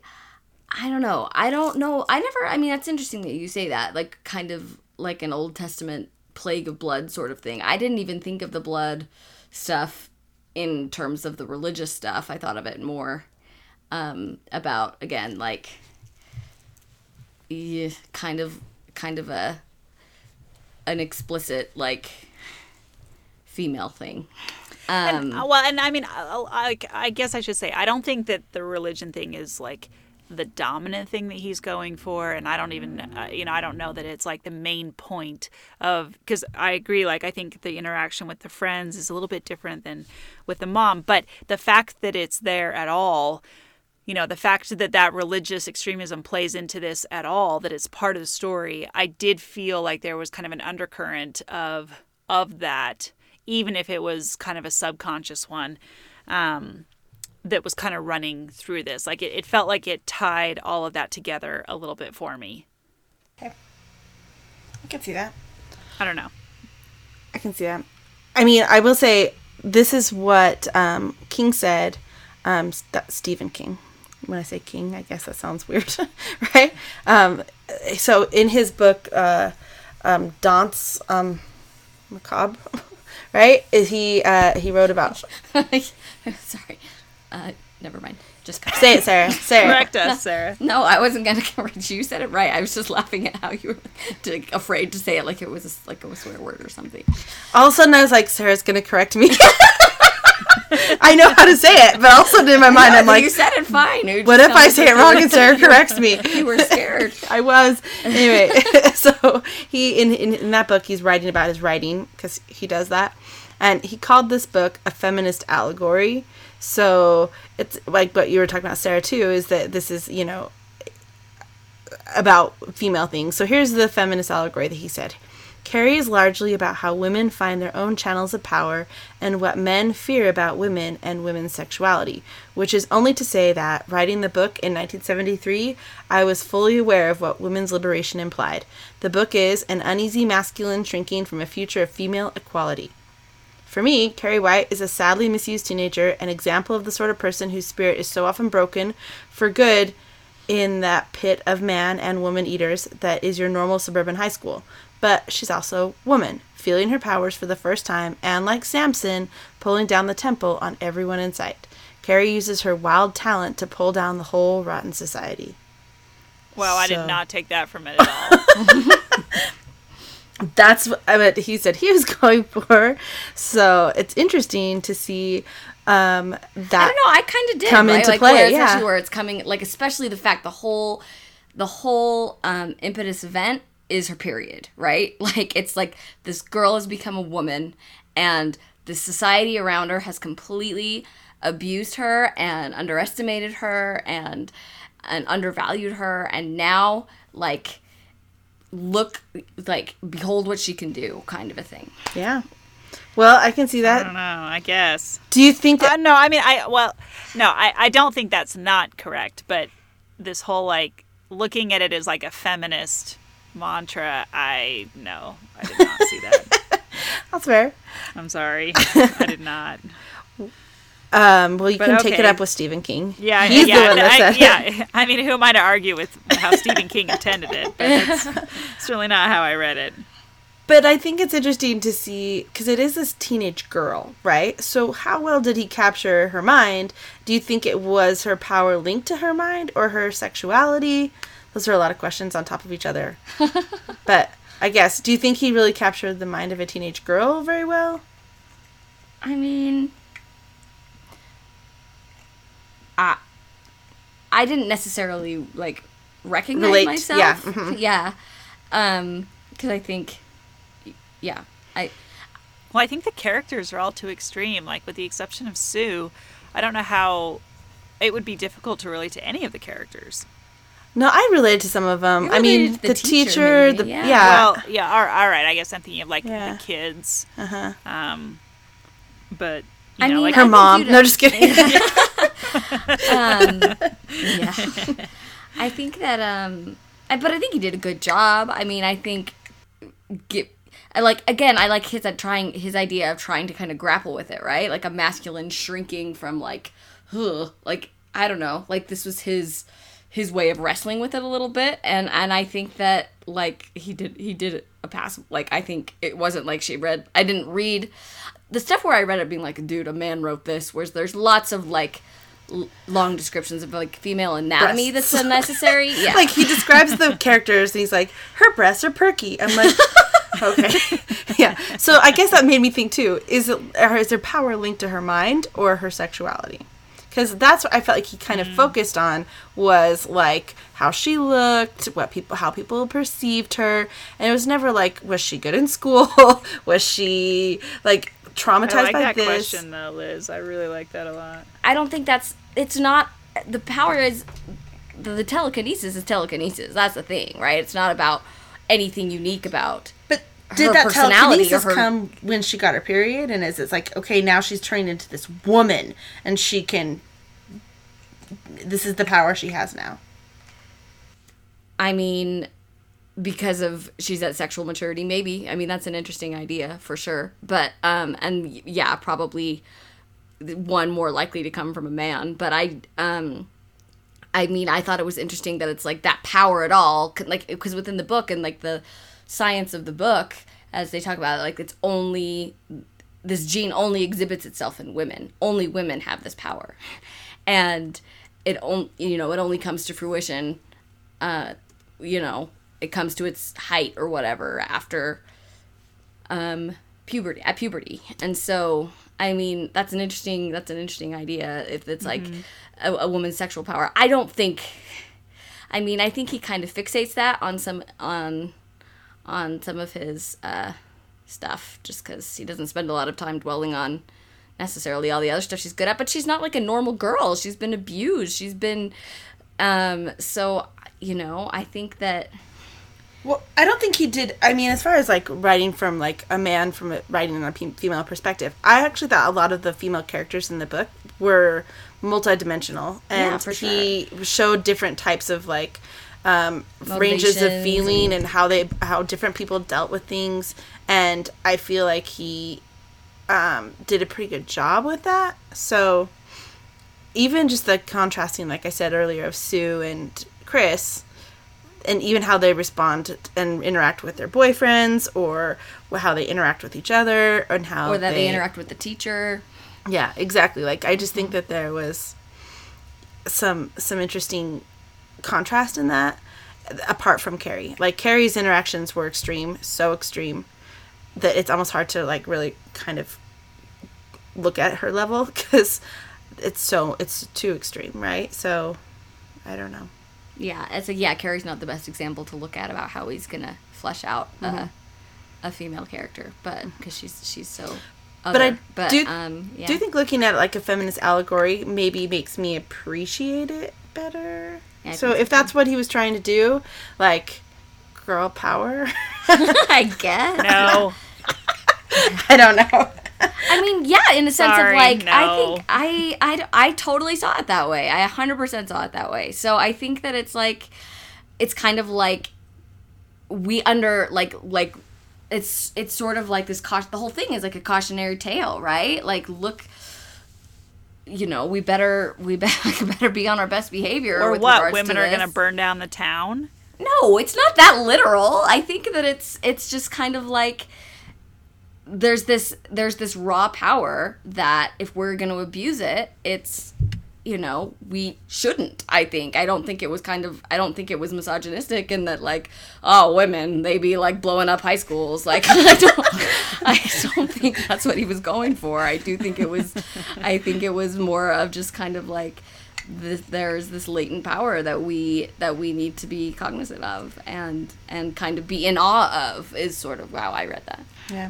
i don't know. I don't know. I never i mean that's interesting that you say that like kind of like an old testament plague of blood sort of thing. I didn't even think of the blood stuff in terms of the religious stuff. I thought of it more um about again like yeah, kind of kind of a an explicit like female thing um Uh, well, and I mean, I, I, I guess I should say I don't think that the religion thing is like the dominant thing that he's going for, and I don't even, uh, you know, I don't know that it's like the main point of because I agree. Like, I think the interaction with the friends is a little bit different than with the mom, but the fact that it's there at all. You know, the fact that that religious extremism plays into this at all, that it's part of the story, I did feel like there was kind of an undercurrent of of that, even if it was kind of a subconscious one. Um, that was kind of running through this. Like it, it felt like it tied all of that together a little bit for me. Okay. i can see that I don't know. I can see that. I mean, I will say this is what um, King said. Um, St- Stephen King. When I say King, I guess that sounds weird, right? Um, so in his book, uh, um, Dance um, Macabre, right? Is he uh, he wrote about? sorry uh never mind just cut. Say it, Sarah. Sarah. Correct us, Sarah. no i wasn't gonna correct you you said it right i was just laughing at how you were like, afraid to say it like it was a, like a swear word or something All of a sudden, I was like, Sarah's gonna correct me. I know how to say it, but all of a sudden in my mind, I'm like, you said it fine what if I say it wrong and Sarah corrects me? you were scared I was anyway. so he in, in in that book he's writing about his writing because he does that, and he called this book a feminist allegory. So it's like what you were talking about, Sarah, too, is that this is you know about female things. So here's the feminist allegory that he said. Carrie is largely about how women find their own channels of power and what men fear about women and women's sexuality, which is only to say that, writing the book in 1973, I was fully aware of what women's liberation implied. The book is An Uneasy Masculine Shrinking from a Future of Female Equality. For me, Carrie White is a sadly misused teenager, an example of the sort of person whose spirit is so often broken for good in that pit of man and woman eaters that is your normal suburban high school. But she's also a woman, feeling her powers for the first time, and like Samson, pulling down the temple on everyone in sight. Carrie uses her wild talent to pull down the whole rotten society. Well, I did not take that from it at all. That's what what he said he was going for. So it's interesting to see um, that. I don't know. I kind of did come right? into like, play, Where, yeah. where it's coming, like especially the fact the whole, the whole um, impetus event is her period, right? Like it's like this girl has become a woman, and the society around her has completely abused her and underestimated her and and undervalued her and now like look like behold what she can do kind of a thing Yeah. Well, I can see that. I don't know. I guess. Do you think that Uh, no, I mean, I well, no, I, I don't think that's not correct. But this whole like looking at it as like a feminist mantra, I no, I did not see that. that's fair? I'm sorry, I did not. Um, well, you But can take it up with Stephen King. Yeah, he's yeah, the one that I, said. it. yeah. I mean, who am I to argue with how Stephen King intended it? But it's certainly not how I read it. But I think it's interesting to see because it is this teenage girl, right? So how well did he capture her mind? Do you think it was her power linked to her mind or her sexuality? Those are a lot of questions on top of each other. but I guess, do you think he really captured the mind of a teenage girl very well? I mean, I I didn't necessarily like recognize Relate, myself. yeah, mhm. yeah, um, because I think, yeah, I Well, I think the characters are all too extreme. Like, with the exception of Sue, I don't know how it would be difficult to relate to any of the characters. No, I related to some of them. I mean, the, the teacher, teacher, the yeah. yeah, well, yeah, all, all right. I guess I'm thinking of like Yeah. the kids. uh-huh. Um, but you I know, mean, like her think mom. No, just kidding. um, yeah. I think that um, I, but I think he did a good job. I mean, I think get. I like again. I like his uh, trying his idea of trying to kind of grapple with it, right? Like a masculine shrinking from like, ugh, like I don't know, like this was his his way of wrestling with it a little bit, and and I think that like he did he did a pass. Like I think it wasn't like she read. I didn't read the stuff where I read it being like, dude, a man wrote this. Whereas there's lots of like l- long descriptions of like female anatomy Breasts. that's unnecessary. Yeah, like he describes the characters and he's like her breasts are perky i'm like okay yeah so i guess that made me think too is it is there power linked to her mind or her sexuality because that's what i felt like he kind of mm. focused on was like how she looked what people how people perceived her and it was never like was she good in school was she like traumatized I like by that this question though, Liz. I really like that a lot. I don't think that's. It's not. The power is the, the telekinesis is telekinesis. That's the thing, right? It's not about anything unique about. Did that telekinesis her- come when she got her period? And is it like okay, now she's turned into this woman, and she can. This is the power she has now. I mean, because of she's at sexual maturity, maybe. I mean, that's an interesting idea for sure. But um, and yeah, probably one more likely to come from a man. But I um. I mean, I thought it was interesting that it's like that power at all, like because within the book and like the science of the book, as they talk about it, like it's only this gene only exhibits itself in women. Only women have this power, and it only you know it only comes to fruition. Uh, you know, it comes to its height or whatever after um puberty at puberty and so i mean that's an interesting that's an interesting idea if it's like a, a woman's sexual power i don't think i mean i think he kind of fixates that on some on on some of his uh stuff just because he doesn't spend a lot of time dwelling on necessarily all the other stuff she's good at but she's not like a normal girl. She's been abused. She's been um so you know i think that Well, I don't think he did. I mean, as far as like writing from like a man from a, writing in a female perspective, I actually thought a lot of the female characters in the book were multidimensional, and Yeah, for he showed different types of like um, ranges of feeling and- how they how different people dealt with things, and I feel like he um, did a pretty good job with that. So even just the contrasting, like I said earlier, of Sue and Chris, and even how they respond and interact with their boyfriends, or how they interact with each other, and how or that they, interact with the teacher Yeah, exactly. Like I just think that there was some some interesting contrast in that, apart from Carrie. Like Carrie's interactions were extreme, so extreme that it's almost hard to like really kind of look at her level because it's so it's too extreme, right? So I don't know. Yeah, it's a yeah. Carrie's not the best example to look at about how he's gonna flesh out Mm-hmm. uh, a female character, but because she's she's so other. But I but do- um, yeah. Do you think looking at it like a feminist allegory maybe makes me appreciate it better? Yeah, so if that's what he was trying to do, like girl power, I guess. No. I don't know. I mean, yeah, in the sense Sorry, of like, I think I, I, I totally saw it that way. I 100% saw it that way. So I think that it's like, it's kind of like we under like like it's it's sort of like this caution. The whole thing is like a cautionary tale, right? Like, look. You know, we better we better, better be on our best behavior. Or what? Women are going to burn down the town? No, it's not that literal. I think that it's it's just kind of like there's this there's this raw power that if we're going to abuse it, it's you know, we shouldn't. I think. I don't think it was kind of I don't think it was misogynistic in that like, oh, women, they be like blowing up high schools. Like I don't I don't think that's what he was going for. I do think it was I think it was more of just kind of like this, there's this latent power that we that we need to be cognizant of and and kind of be in awe of is sort of how I read that. Yeah.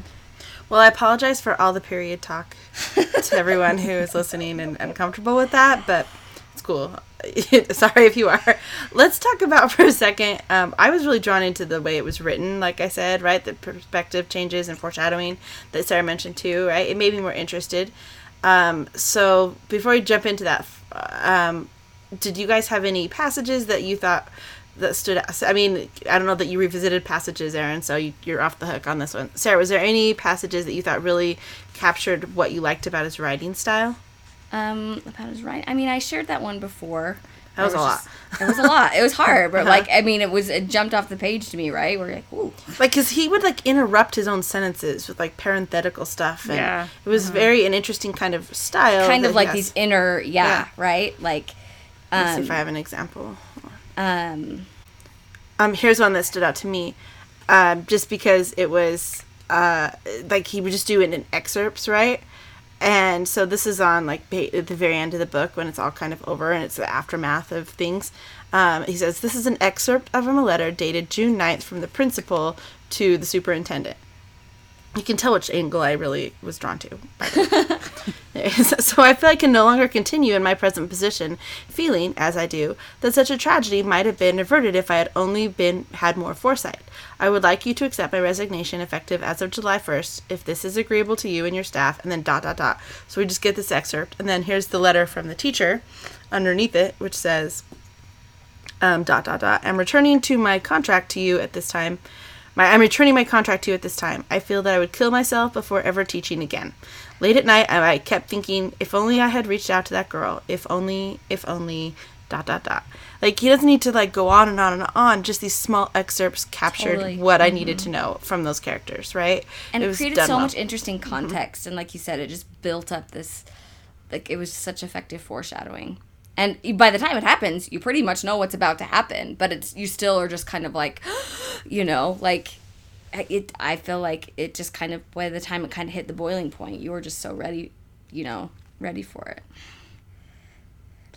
Well, I apologize for all the period talk to everyone who is listening and uncomfortable with that, but it's cool. Sorry if you are. Let's talk about for a second. Um, I was really drawn into the way it was written, like I said, right? The perspective changes and foreshadowing that Sarah mentioned too, right? It made me more interested. Um, so before we jump into that, um, did you guys have any passages that you thought that stood out? I mean, I don't know that you revisited passages, Erin, so you, you're off the hook on this one. Sarah, was there any passages that you thought really captured what you liked about his writing style? Um, about his writing. I mean, I shared that one before. That was It a lot. just- it was a lot. It was hard, but Uh-huh. like, I mean, it was it jumped off the page to me, right? We're like, ooh, Like, because he would like interrupt his own sentences with like parenthetical stuff, and Yeah. it was very an interesting kind of style. kind of like these inner, yeah, Yeah. right? Like, Let's see um, if I have an example. Um, Um, here's one that stood out to me, um, just because it was uh, like he would just do it in excerpts, right? And so this is on like ba- at the very end of the book when it's all kind of over and it's the aftermath of things. Um, he says, This is an excerpt of a letter dated June 9th from the principal to the superintendent. You can tell which angle I really was drawn to. So I feel I can no longer continue in my present position, feeling, as I do, that such a tragedy might have been averted if I had only been had more foresight. I would like you to accept my resignation effective as of July 1st, if this is agreeable to you and your staff, and then dot dot dot. So we just get this excerpt, and then here's the letter from the teacher underneath it, which says, um, dot dot dot. I'm returning to my contract to you at this time. My, I'm returning my contract to you at this time. I feel that I would kill myself before ever teaching again. Late at night, I, I kept thinking, if only I had reached out to that girl. If only, if only, dot dot dot. Like he doesn't need to like go on and on and on. Just these small excerpts captured Totally. what I mm-hmm. needed to know from those characters, right? and it, was created so well. much interesting mm-hmm. context and like you said it just built up this like it was such effective foreshadowing and by the time it happens you pretty much know what's about to happen but it's you still are just kind of like you know like it i feel like it just kind of by the time it kind of hit the boiling point you were just so ready you know ready for it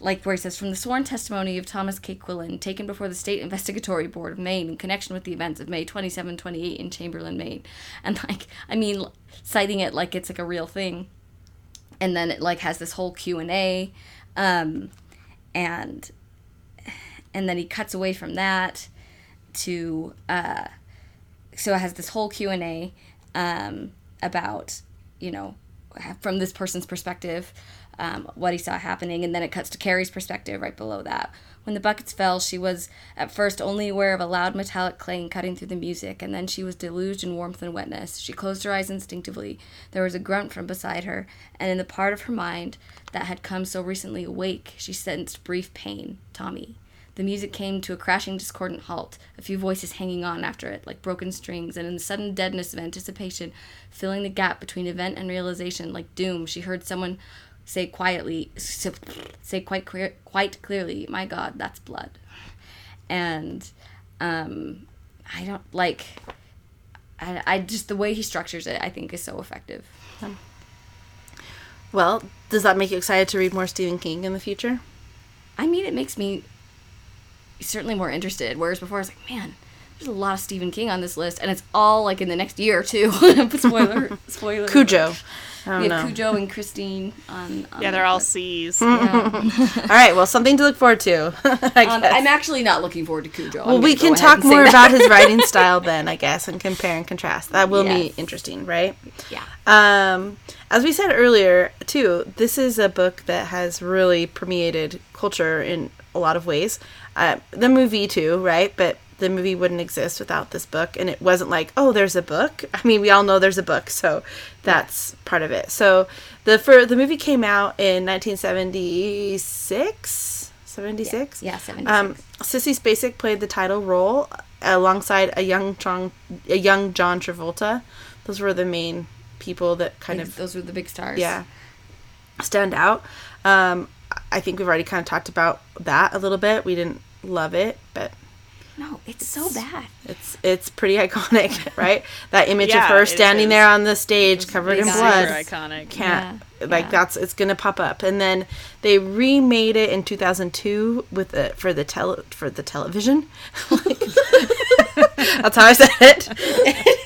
like where he says from the sworn testimony of Thomas K. Quillan taken before the State Investigatory Board of Maine in connection with the events of May 27 28 in Chamberlain, Maine. And like I mean citing it like it's like a real thing. And then it like has this whole Q&A um and and then he cuts away from that to uh so it has this whole Q&A um about you know from this person's perspective um, what he saw happening, and then it cuts to Carrie's perspective right below that. When the buckets fell, she was at first only aware of a loud metallic clang cutting through the music, and then she was deluged in warmth and wetness. She closed her eyes instinctively. There was a grunt from beside her, and in the part of her mind that had come so recently awake, she sensed brief pain. Tommy. The music came to a crashing, discordant halt, a few voices hanging on after it, like broken strings, and in the sudden deadness of anticipation, filling the gap between event and realization, like doom, she heard someone say quietly, say quite clear, quite clearly, "My God, that's blood," and um, I don't like. I, I just the way he structures it, I think, is so effective. Well, does that make you excited to read more Stephen King in the future? I mean, it makes me certainly more interested. Whereas before, I was like, man, there's a lot of Stephen King on this list, and it's all like in the next year or two. spoiler, spoiler. Cujo. Don't we have know. Cujo and Christine on. on Yeah, they're all C's. Yeah. All right, well, something to look forward to. I Um, guess. I'm actually not looking forward to Cujo. I'm well, we can talk more about his writing style then, I guess, and compare and contrast. That will Yes. be interesting, right? Yeah. Um, as we said earlier, too, this is a book that has really permeated culture in a lot of ways. Uh, the movie, too, right? But the movie wouldn't exist without this book. And it wasn't like, oh, there's a book. I mean, we all know there's a book, so that's part of it. So the for the movie came out in 1976, 76. Yeah, 76. Um, Sissy Spacek played the title role alongside a young John, a young John Travolta. Those were the main people that kind of Those were the big stars. yeah stand out. Um, I think we've already kind of talked about that a little bit. We didn't love it, but No, it's so bad. it's it's pretty iconic, right? That image of her standing is. there on the stage covered in blood eyes. Super iconic. can't Yeah, like yeah. that's it's gonna pop up and then they remade it in 2002 with the for the tele for the television that's how i said it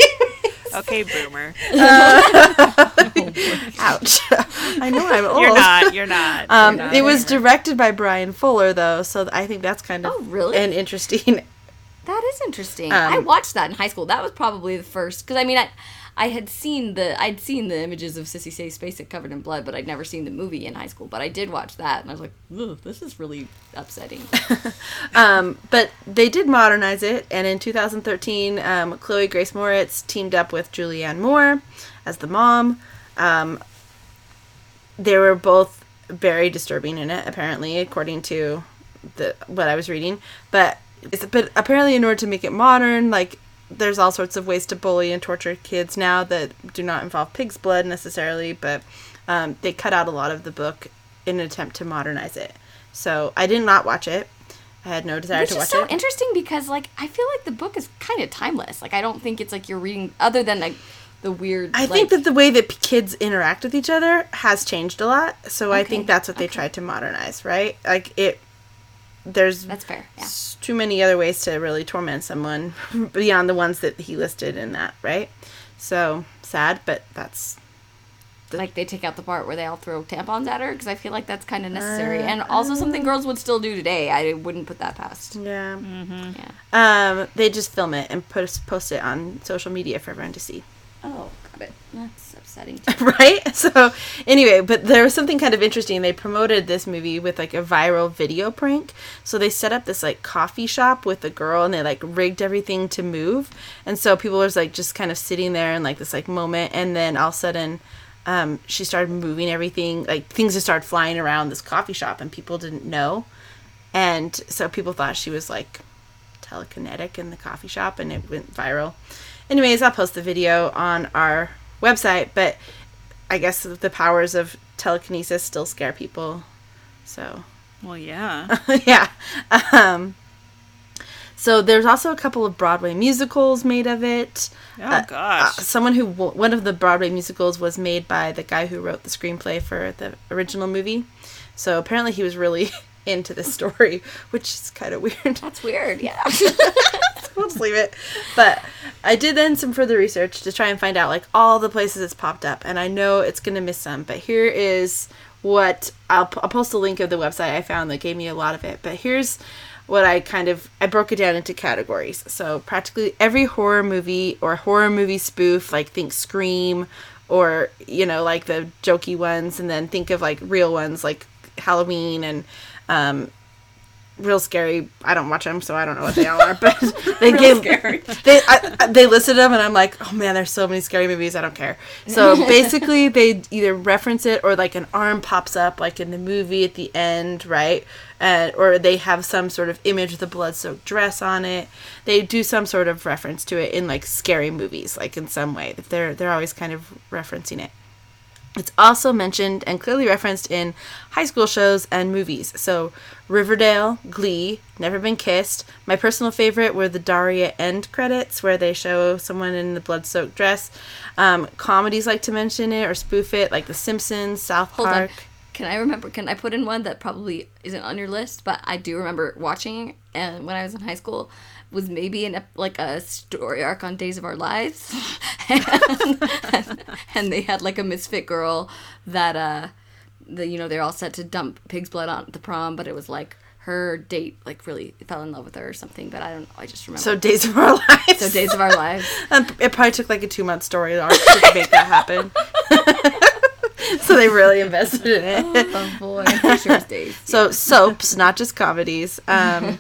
Okay, boomer. ouch i know i'm old You're not. You're not. um, You're not it was boomer. directed by Bryan Fuller though so i think that's kind of Oh, really? an interesting That is interesting. Um, I watched that in high school. That was probably the first because I mean I, I had seen the I'd seen the images of Sissy Say Spacek covered in blood, but I'd never seen the movie in high school. But I did watch that, and I was like, this is really upsetting. Um, but they did modernize it, and in 2013, um, Chloe Grace Moretz teamed up with Julianne Moore as the mom. Um, they were both very disturbing in it, apparently, according to the what I was reading. But it's but apparently, in order to make it modern, like there's all sorts of ways to bully and torture kids now that do not involve pig's blood necessarily, but um, they cut out a lot of the book in an attempt to modernize it. So I did not watch it. I had no desire Which to watch so it. interesting because like I feel like the book is kind of timeless. Like I don't think it's like you're reading other than like the weird. I like, think that the way that p- kids interact with each other has changed a lot. So I think that's what they tried to modernize, right? Like it. There's that's fair. Yeah. too many other ways to really torment someone beyond the ones that he listed in that, right? So sad, but that's Like they take out the part where they all throw tampons at her because I feel like that's kind of necessary Uh, and also something girls would still do today. I wouldn't put that past. yeah. Yeah. Um, they just film it and post post it on social media for everyone to see. Oh, it. That's upsetting. Too. right? So anyway, but there was something kind of interesting. They promoted this movie with like a viral video prank. So they set up this like coffee shop with a girl and they like rigged everything to move. And so people was like just kind of sitting there in like this like moment and then all of a sudden um, she started moving everything like things just started flying around this coffee shop and people didn't know. And so people thought she was like telekinetic in the coffee shop and it went viral. Anyways, I'll post the video on our website, but I guess the powers of telekinesis still scare people. So, Well, yeah. yeah. Um, so there's also a couple of Broadway musicals made of it. Oh Uh, gosh. uh, someone who one of the Broadway musicals was made by the guy who wrote the screenplay for the original movie. So apparently he was really into the story, which is kind of weird. That's weird. Yeah. we'll just leave it. But I did then some further research to try and find out like all the places it's popped up, and I know it's gonna miss some. But here is what I'll, I'll post a link of the website I found that gave me a lot of it. But here's what I kind of I broke it down into categories. So practically every horror movie or horror movie spoof, like think Scream, or you know like the jokey ones, and then think of like real ones like Halloween and um, real scary. I don't watch them, so I don't know what they all are. But they gave scary. they I, I- they listed them, and I'm like, oh man, there's so many scary movies. I don't care. So basically, they either reference it or like an arm pops up, like in the movie at the end, right? And or they have some sort of image with a blood-soaked dress on it. They do some sort of reference to it in like scary movies, like in some way. They're they're always kind of referencing it. It's also mentioned and clearly referenced in high school shows and movies. So, Riverdale, Glee, Never Been Kissed. My personal favorite were the Daria end credits, where they show someone in the blood soaked dress. Um, comedies like to mention it or spoof it, like The Simpsons, South Hold Park. on. Can I remember? Can I put in one that probably isn't on your list, but I do remember watching and when I was in high school was maybe an ep- like a story arc on Days of Our Lives, and, and they had like a misfit girl that uh, the you know they're all set to dump pig's blood on the prom, but it was like her date like really fell in love with her or something. But I don't. know. I just remember. So Days of Our Lives. So Days of Our Lives. It probably took like a two month story arc to make that happen. so they really invested in it. Oh boy, sure Days. So soaps, not just comedies. Um,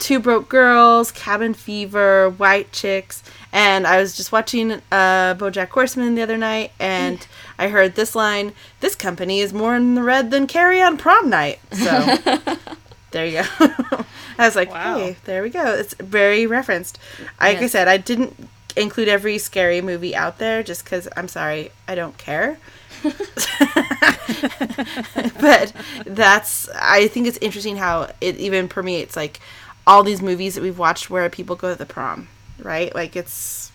Two Broke Girls, Cabin Fever, White Chicks, and I was just watching uh, BoJack Horseman the other night, and I heard this line: "This company is more in the red than Carrie on prom night." So there you go. I was like, Wow. "Hey, there we go." It's very referenced. Like I said, I didn't include every scary movie out there just because I'm sorry, I don't care. but that's I think it's interesting how it even permeates like all these movies that we've watched where people go to the prom, right? Like it's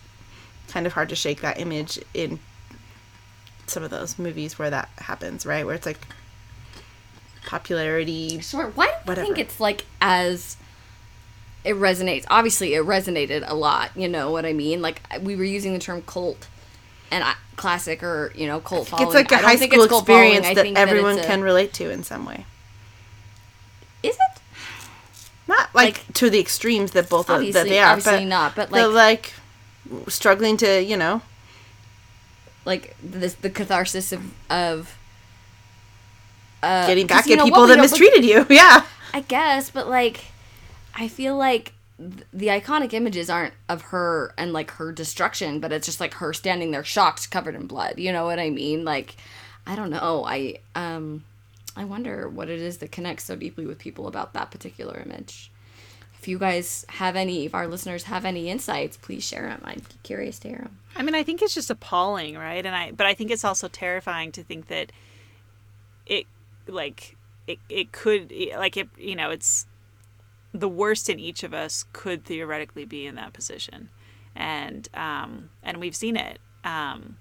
kind of hard to shake that image in some of those movies where that happens, right? Where it's like popularity. Sure. Why do you think it's like as it resonates? Obviously, it resonated a lot. You know what I mean? Like we were using the term cult and I, classic or you know cult following. It's like a I high school experience that everyone it's a- can relate to in some way. Is it? Not like, Like- to the extremes that both of, that they are, obviously but not. But like, like struggling to, you know, like this, the catharsis of of uh, getting back at know people that mistreated you. Yeah. I guess, but like, I feel like the iconic images aren't of her and like her destruction, but it's just like her standing there shocked, covered in blood. You know what I mean? Like, I don't know. I um, I wonder what it is that connects so deeply with people about that particular image. If you guys have any, if our listeners have any insights, please share them. Be curious to hear them. I mean, I think it's just appalling, right? And I, but I think it's also terrifying to think that it, like, it, it could, like, it, you know, it's the worst in each of us could theoretically be in that position, and um, and we've seen it. Um,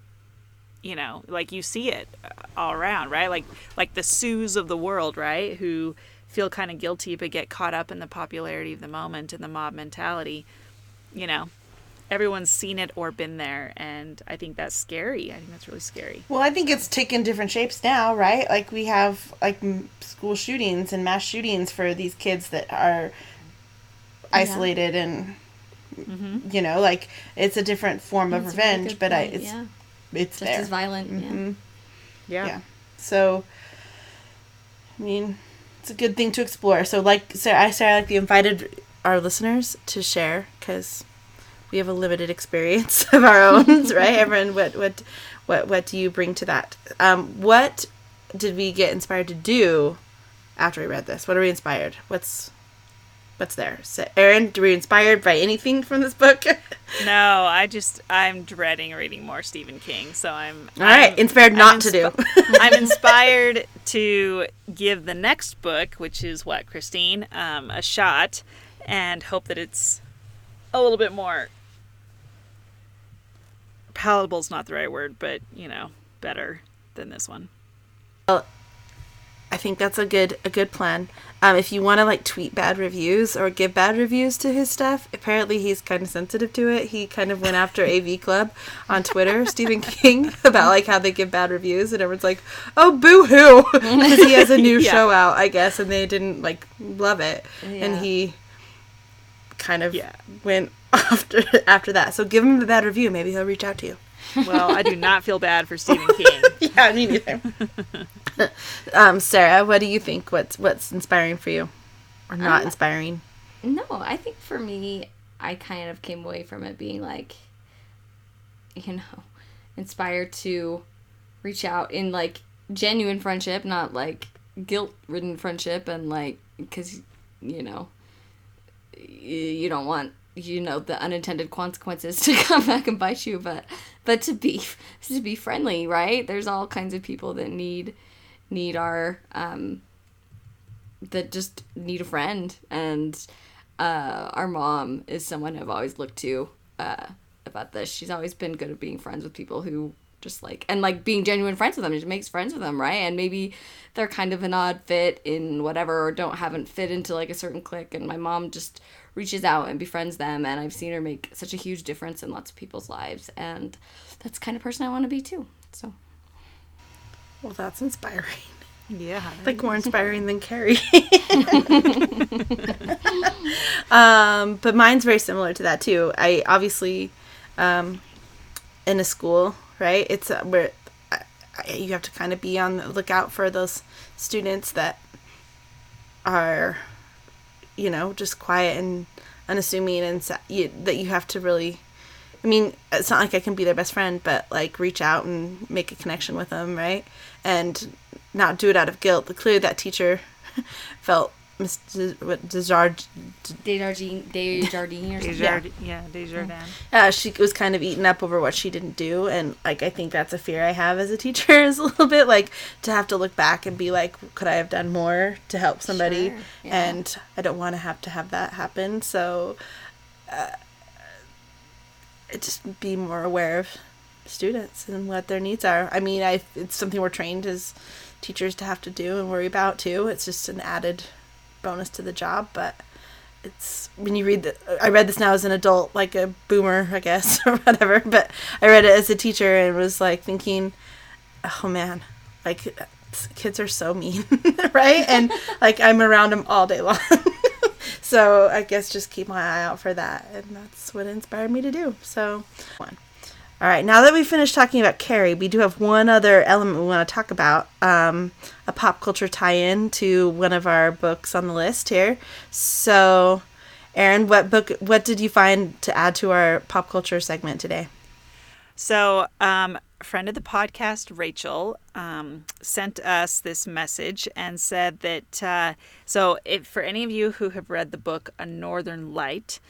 you know, like you see it uh, all around, right? Like, like the Sues of the world, right? Who feel kind of guilty but get caught up in the popularity of the moment and the mob mentality. You know, everyone's seen it or been there and i think that's scary i think that's really scary Well, I think it's taken different shapes now, right? Like we have like school shootings and mass shootings for these kids that are isolated and mm-hmm. you know, like it's a different form of That's really revenge, but I it's yeah, it's just there. as violent. Mhm. Yeah. yeah. So, I mean, it's a good thing to explore. So, like Sarah, I Sarah, like we invited our listeners to share because we have a limited experience of our own, right? Everyone, what what what what do you bring to that? Um, what did we get inspired to do after we read this? What are we inspired? What's what's there? So, Erin, were you inspired by anything from this book? no i just i'm dreading reading more stephen king so i'm All right, I'm- inspired I'm not to do. i'm inspired to give the next book which is what christine um, a shot and hope that it's a little bit more palatable is not the right word but you know better than this one Well, I think that's a good a good plan. Um, if you want to like tweet bad reviews or give bad reviews to his stuff, apparently he's kind of sensitive to it. He kind of went after AV Club on Twitter, Stephen King, about like how they give bad reviews, and everyone's like, "Oh, boo hoo," because he has a new Yeah. show out, I guess, and they didn't like love it, Yeah. and he kind of Yeah. went after after that. So give him the bad review. Maybe he'll reach out to you. well i do not feel bad for stephen king Yeah, me neither. um, Sarah, what do you think? What's what's inspiring for you, or not Um, inspiring? No, I think for me, I kind of came away from it being like, you know, inspired to reach out in like genuine friendship, not like guilt ridden friendship, and like, because, you know, you don't want you know the unintended consequences to come back and bite you but but to be to be friendly right there's all kinds of people that need need our um that just need a friend. And uh our mom is someone i've always looked to uh about this. She's always been good at being friends with people who just like and like being genuine friends with them. It makes friends with them right? And maybe they're kind of an odd fit in whatever or don't haven't fit into like a certain clique. And my mom just reaches out and befriends them. And i've seen her make such a huge difference in lots of people's lives. And that's kind of person i want to be too. So Well, that's inspiring. Yeah. Like more inspiring than Carrie. um, but mine's very similar to that too. I obviously, um, in a school, right? It's uh, where I, I, you have to kind of be on the lookout for those students that are, you know, just quiet and unassuming, and sa- you, that you have to really. I mean, it's not like I can be their best friend, but like reach out and make a connection with them, right? And not do it out of guilt. Clearly, that teacher felt Miss Des- what, Desjard, desjardins desjardins or Desjardins. Yeah, Desjardins. uh, she was kind of eaten up over what she didn't do, and like I think that's a fear I have as a teacher is a little bit like to have to look back and be like, could I have done more to help somebody? Sure, yeah. And I don't want to have to have that happen. So, uh, just be more aware of students and what their needs are. I mean, I it's something we're trained as teachers to have to do and worry about too. It's just an added bonus to the job, but it's when you read the I read this now as an adult, like a boomer, I guess, or whatever, but I read it as a teacher and was like thinking, oh man, like kids are so mean, right? And like I'm around them all day long. so I guess just keep my eye out for that, and that's what inspired me to do. So, one. All right, now that we've finished talking about Carrie, we do have one other element we want to talk about um, a pop culture tie in to one of our books on the list here. So, Erin, what book, what did you find to add to our pop culture segment today? So, um, a friend of the podcast, Rachel, um, sent us this message and said that uh, so if for any of you who have read the book A Northern Light,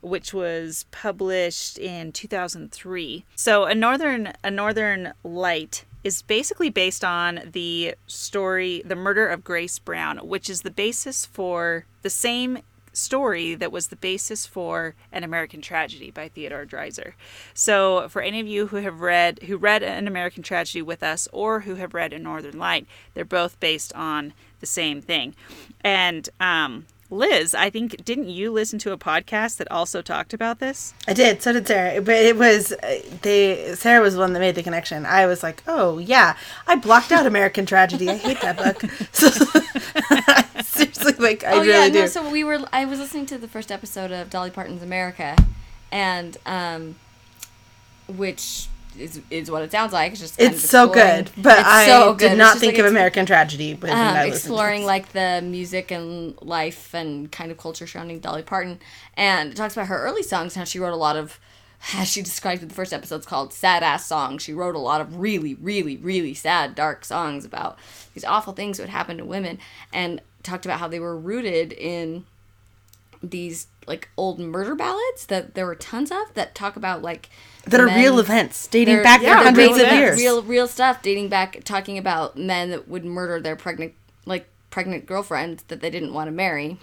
which was published in 2003. So, A Northern A Northern Light is basically based on the story The Murder of Grace Brown, which is the basis for the same story that was the basis for An American Tragedy by Theodore Dreiser. So, for any of you who have read who read An American Tragedy with us or who have read A Northern Light, they're both based on the same thing. And um Liz, I think didn't you listen to a podcast that also talked about this? I did. So did Sarah. But it was uh, they. Sarah was the one that made the connection. I was like, oh yeah, I blocked out American Tragedy. I hate that book. So, seriously, like I oh really yeah, do. no. So we were. I was listening to the first episode of Dolly Parton's America, and um, which is is what it sounds like. It's just it's of so good, but I so good. did not think like of American Tragedy when um, I listened to exploring like the music and life and kind of culture surrounding Dolly Parton, and it talks about her early songs. and How she wrote a lot of, as she described in the first episode, it's called sad ass songs. She wrote a lot of really, really, really sad, dark songs about these awful things that would happen to women, and talked about how they were rooted in these like old murder ballads that there were tons of that talk about like that are men- real events dating back yeah, for hundreds real of years. Real, real stuff dating back, talking about men that would murder their pregnant, like pregnant girlfriend that they didn't want to marry,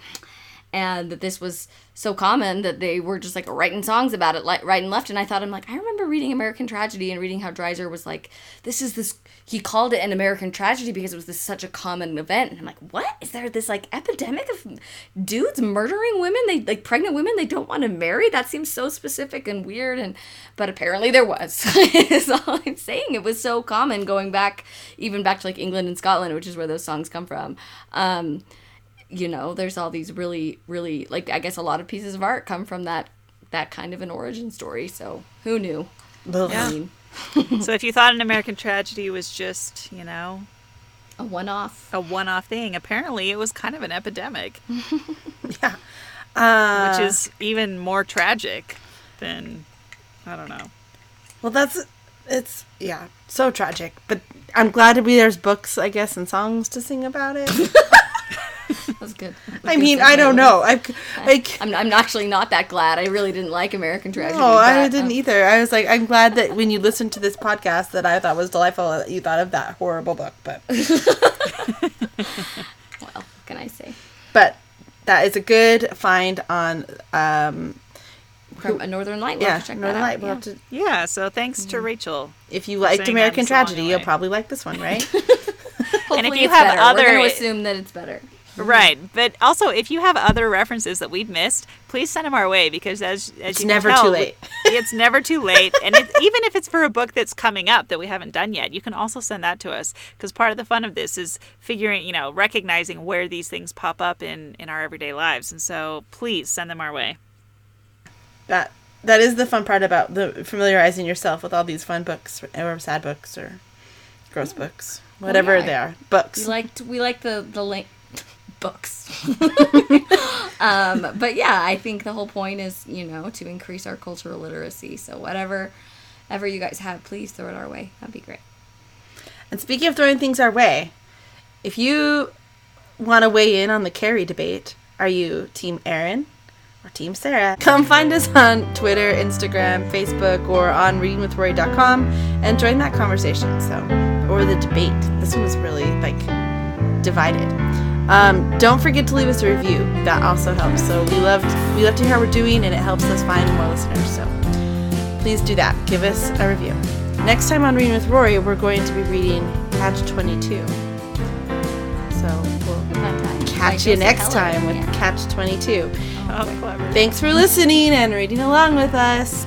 and that this was so common that they were just like writing songs about it, like right and left. And I thought, I'm like, I remember reading American Tragedy and reading how Dreiser was like, this is this. He called it an American tragedy because it was this such a common event. And I'm like, what is there this like epidemic of dudes murdering women? They like pregnant women they don't want to marry. That seems so specific and weird. And but apparently there was. is all I'm saying. It was so common going back, even back to like England and Scotland, which is where those songs come from. Um, you know, there's all these really, really like I guess a lot of pieces of art come from that that kind of an origin story. So who knew? Ugh. I mean, so if you thought an American Tragedy was just, you know, a one-off. a one-off thing, apparently it was kind of an epidemic, yeah. Uh, which is even more tragic than I don't know. well, that's it's yeah, so tragic. But I'm glad to be there's books, I guess, and songs to sing about it. That was good. Was I good mean, I don't know. I like. I'm, I'm actually not that glad. I really didn't like American Tragedy. No, I didn't uh, either. I was like, I'm glad that when you listened to this podcast, that I thought was delightful, that you thought of that horrible book. But, Well, what can I say? but that is a good find on um, from a Northern Light. We'll yeah, have to check Northern that out. Light. We'll yeah. to. Yeah, so thanks to Rachel. If you liked American I'm so on Tragedy, you'll probably like this one, right? Hopefully if you it's have better. other- we're going to assume that it's better. Mm-hmm. Right, but also if you have other references that we've missed, please send them our way because as as It's you can never tell, too late. it's never too late, and it, even if it's for a book that's coming up that we haven't done yet, you can also send that to us because part of the fun of this is figuring, you know, recognizing where these things pop up in in our everyday lives, and so please send them our way. that that is the fun part about the familiarizing yourself with all these fun books or sad books or gross mm. books, whatever oh, yeah. they are. Books. We liked we like the the link books. um, but yeah, I think the whole point is you know to increase our cultural literacy. So whatever, ever you guys have, please throw it our way. That'd be great. And speaking of throwing things our way, if you want to weigh in on the Carrie debate, are you Team Erin or Team Sarah? Come find us on Twitter, Instagram, Facebook, or on readingwithrory.com and join that conversation. So, or the debate. This one was really like divided. Um, don't forget to leave us a review. That also helps. So we love we love to hear how we're doing, and it helps us find more listeners. So please do that. Give us a review. Next time on Reading with Rory, we're going to be reading Catch 22. So we'll catch you next time with. Catch 22. Oh, clever. Thanks for listening and reading along with us.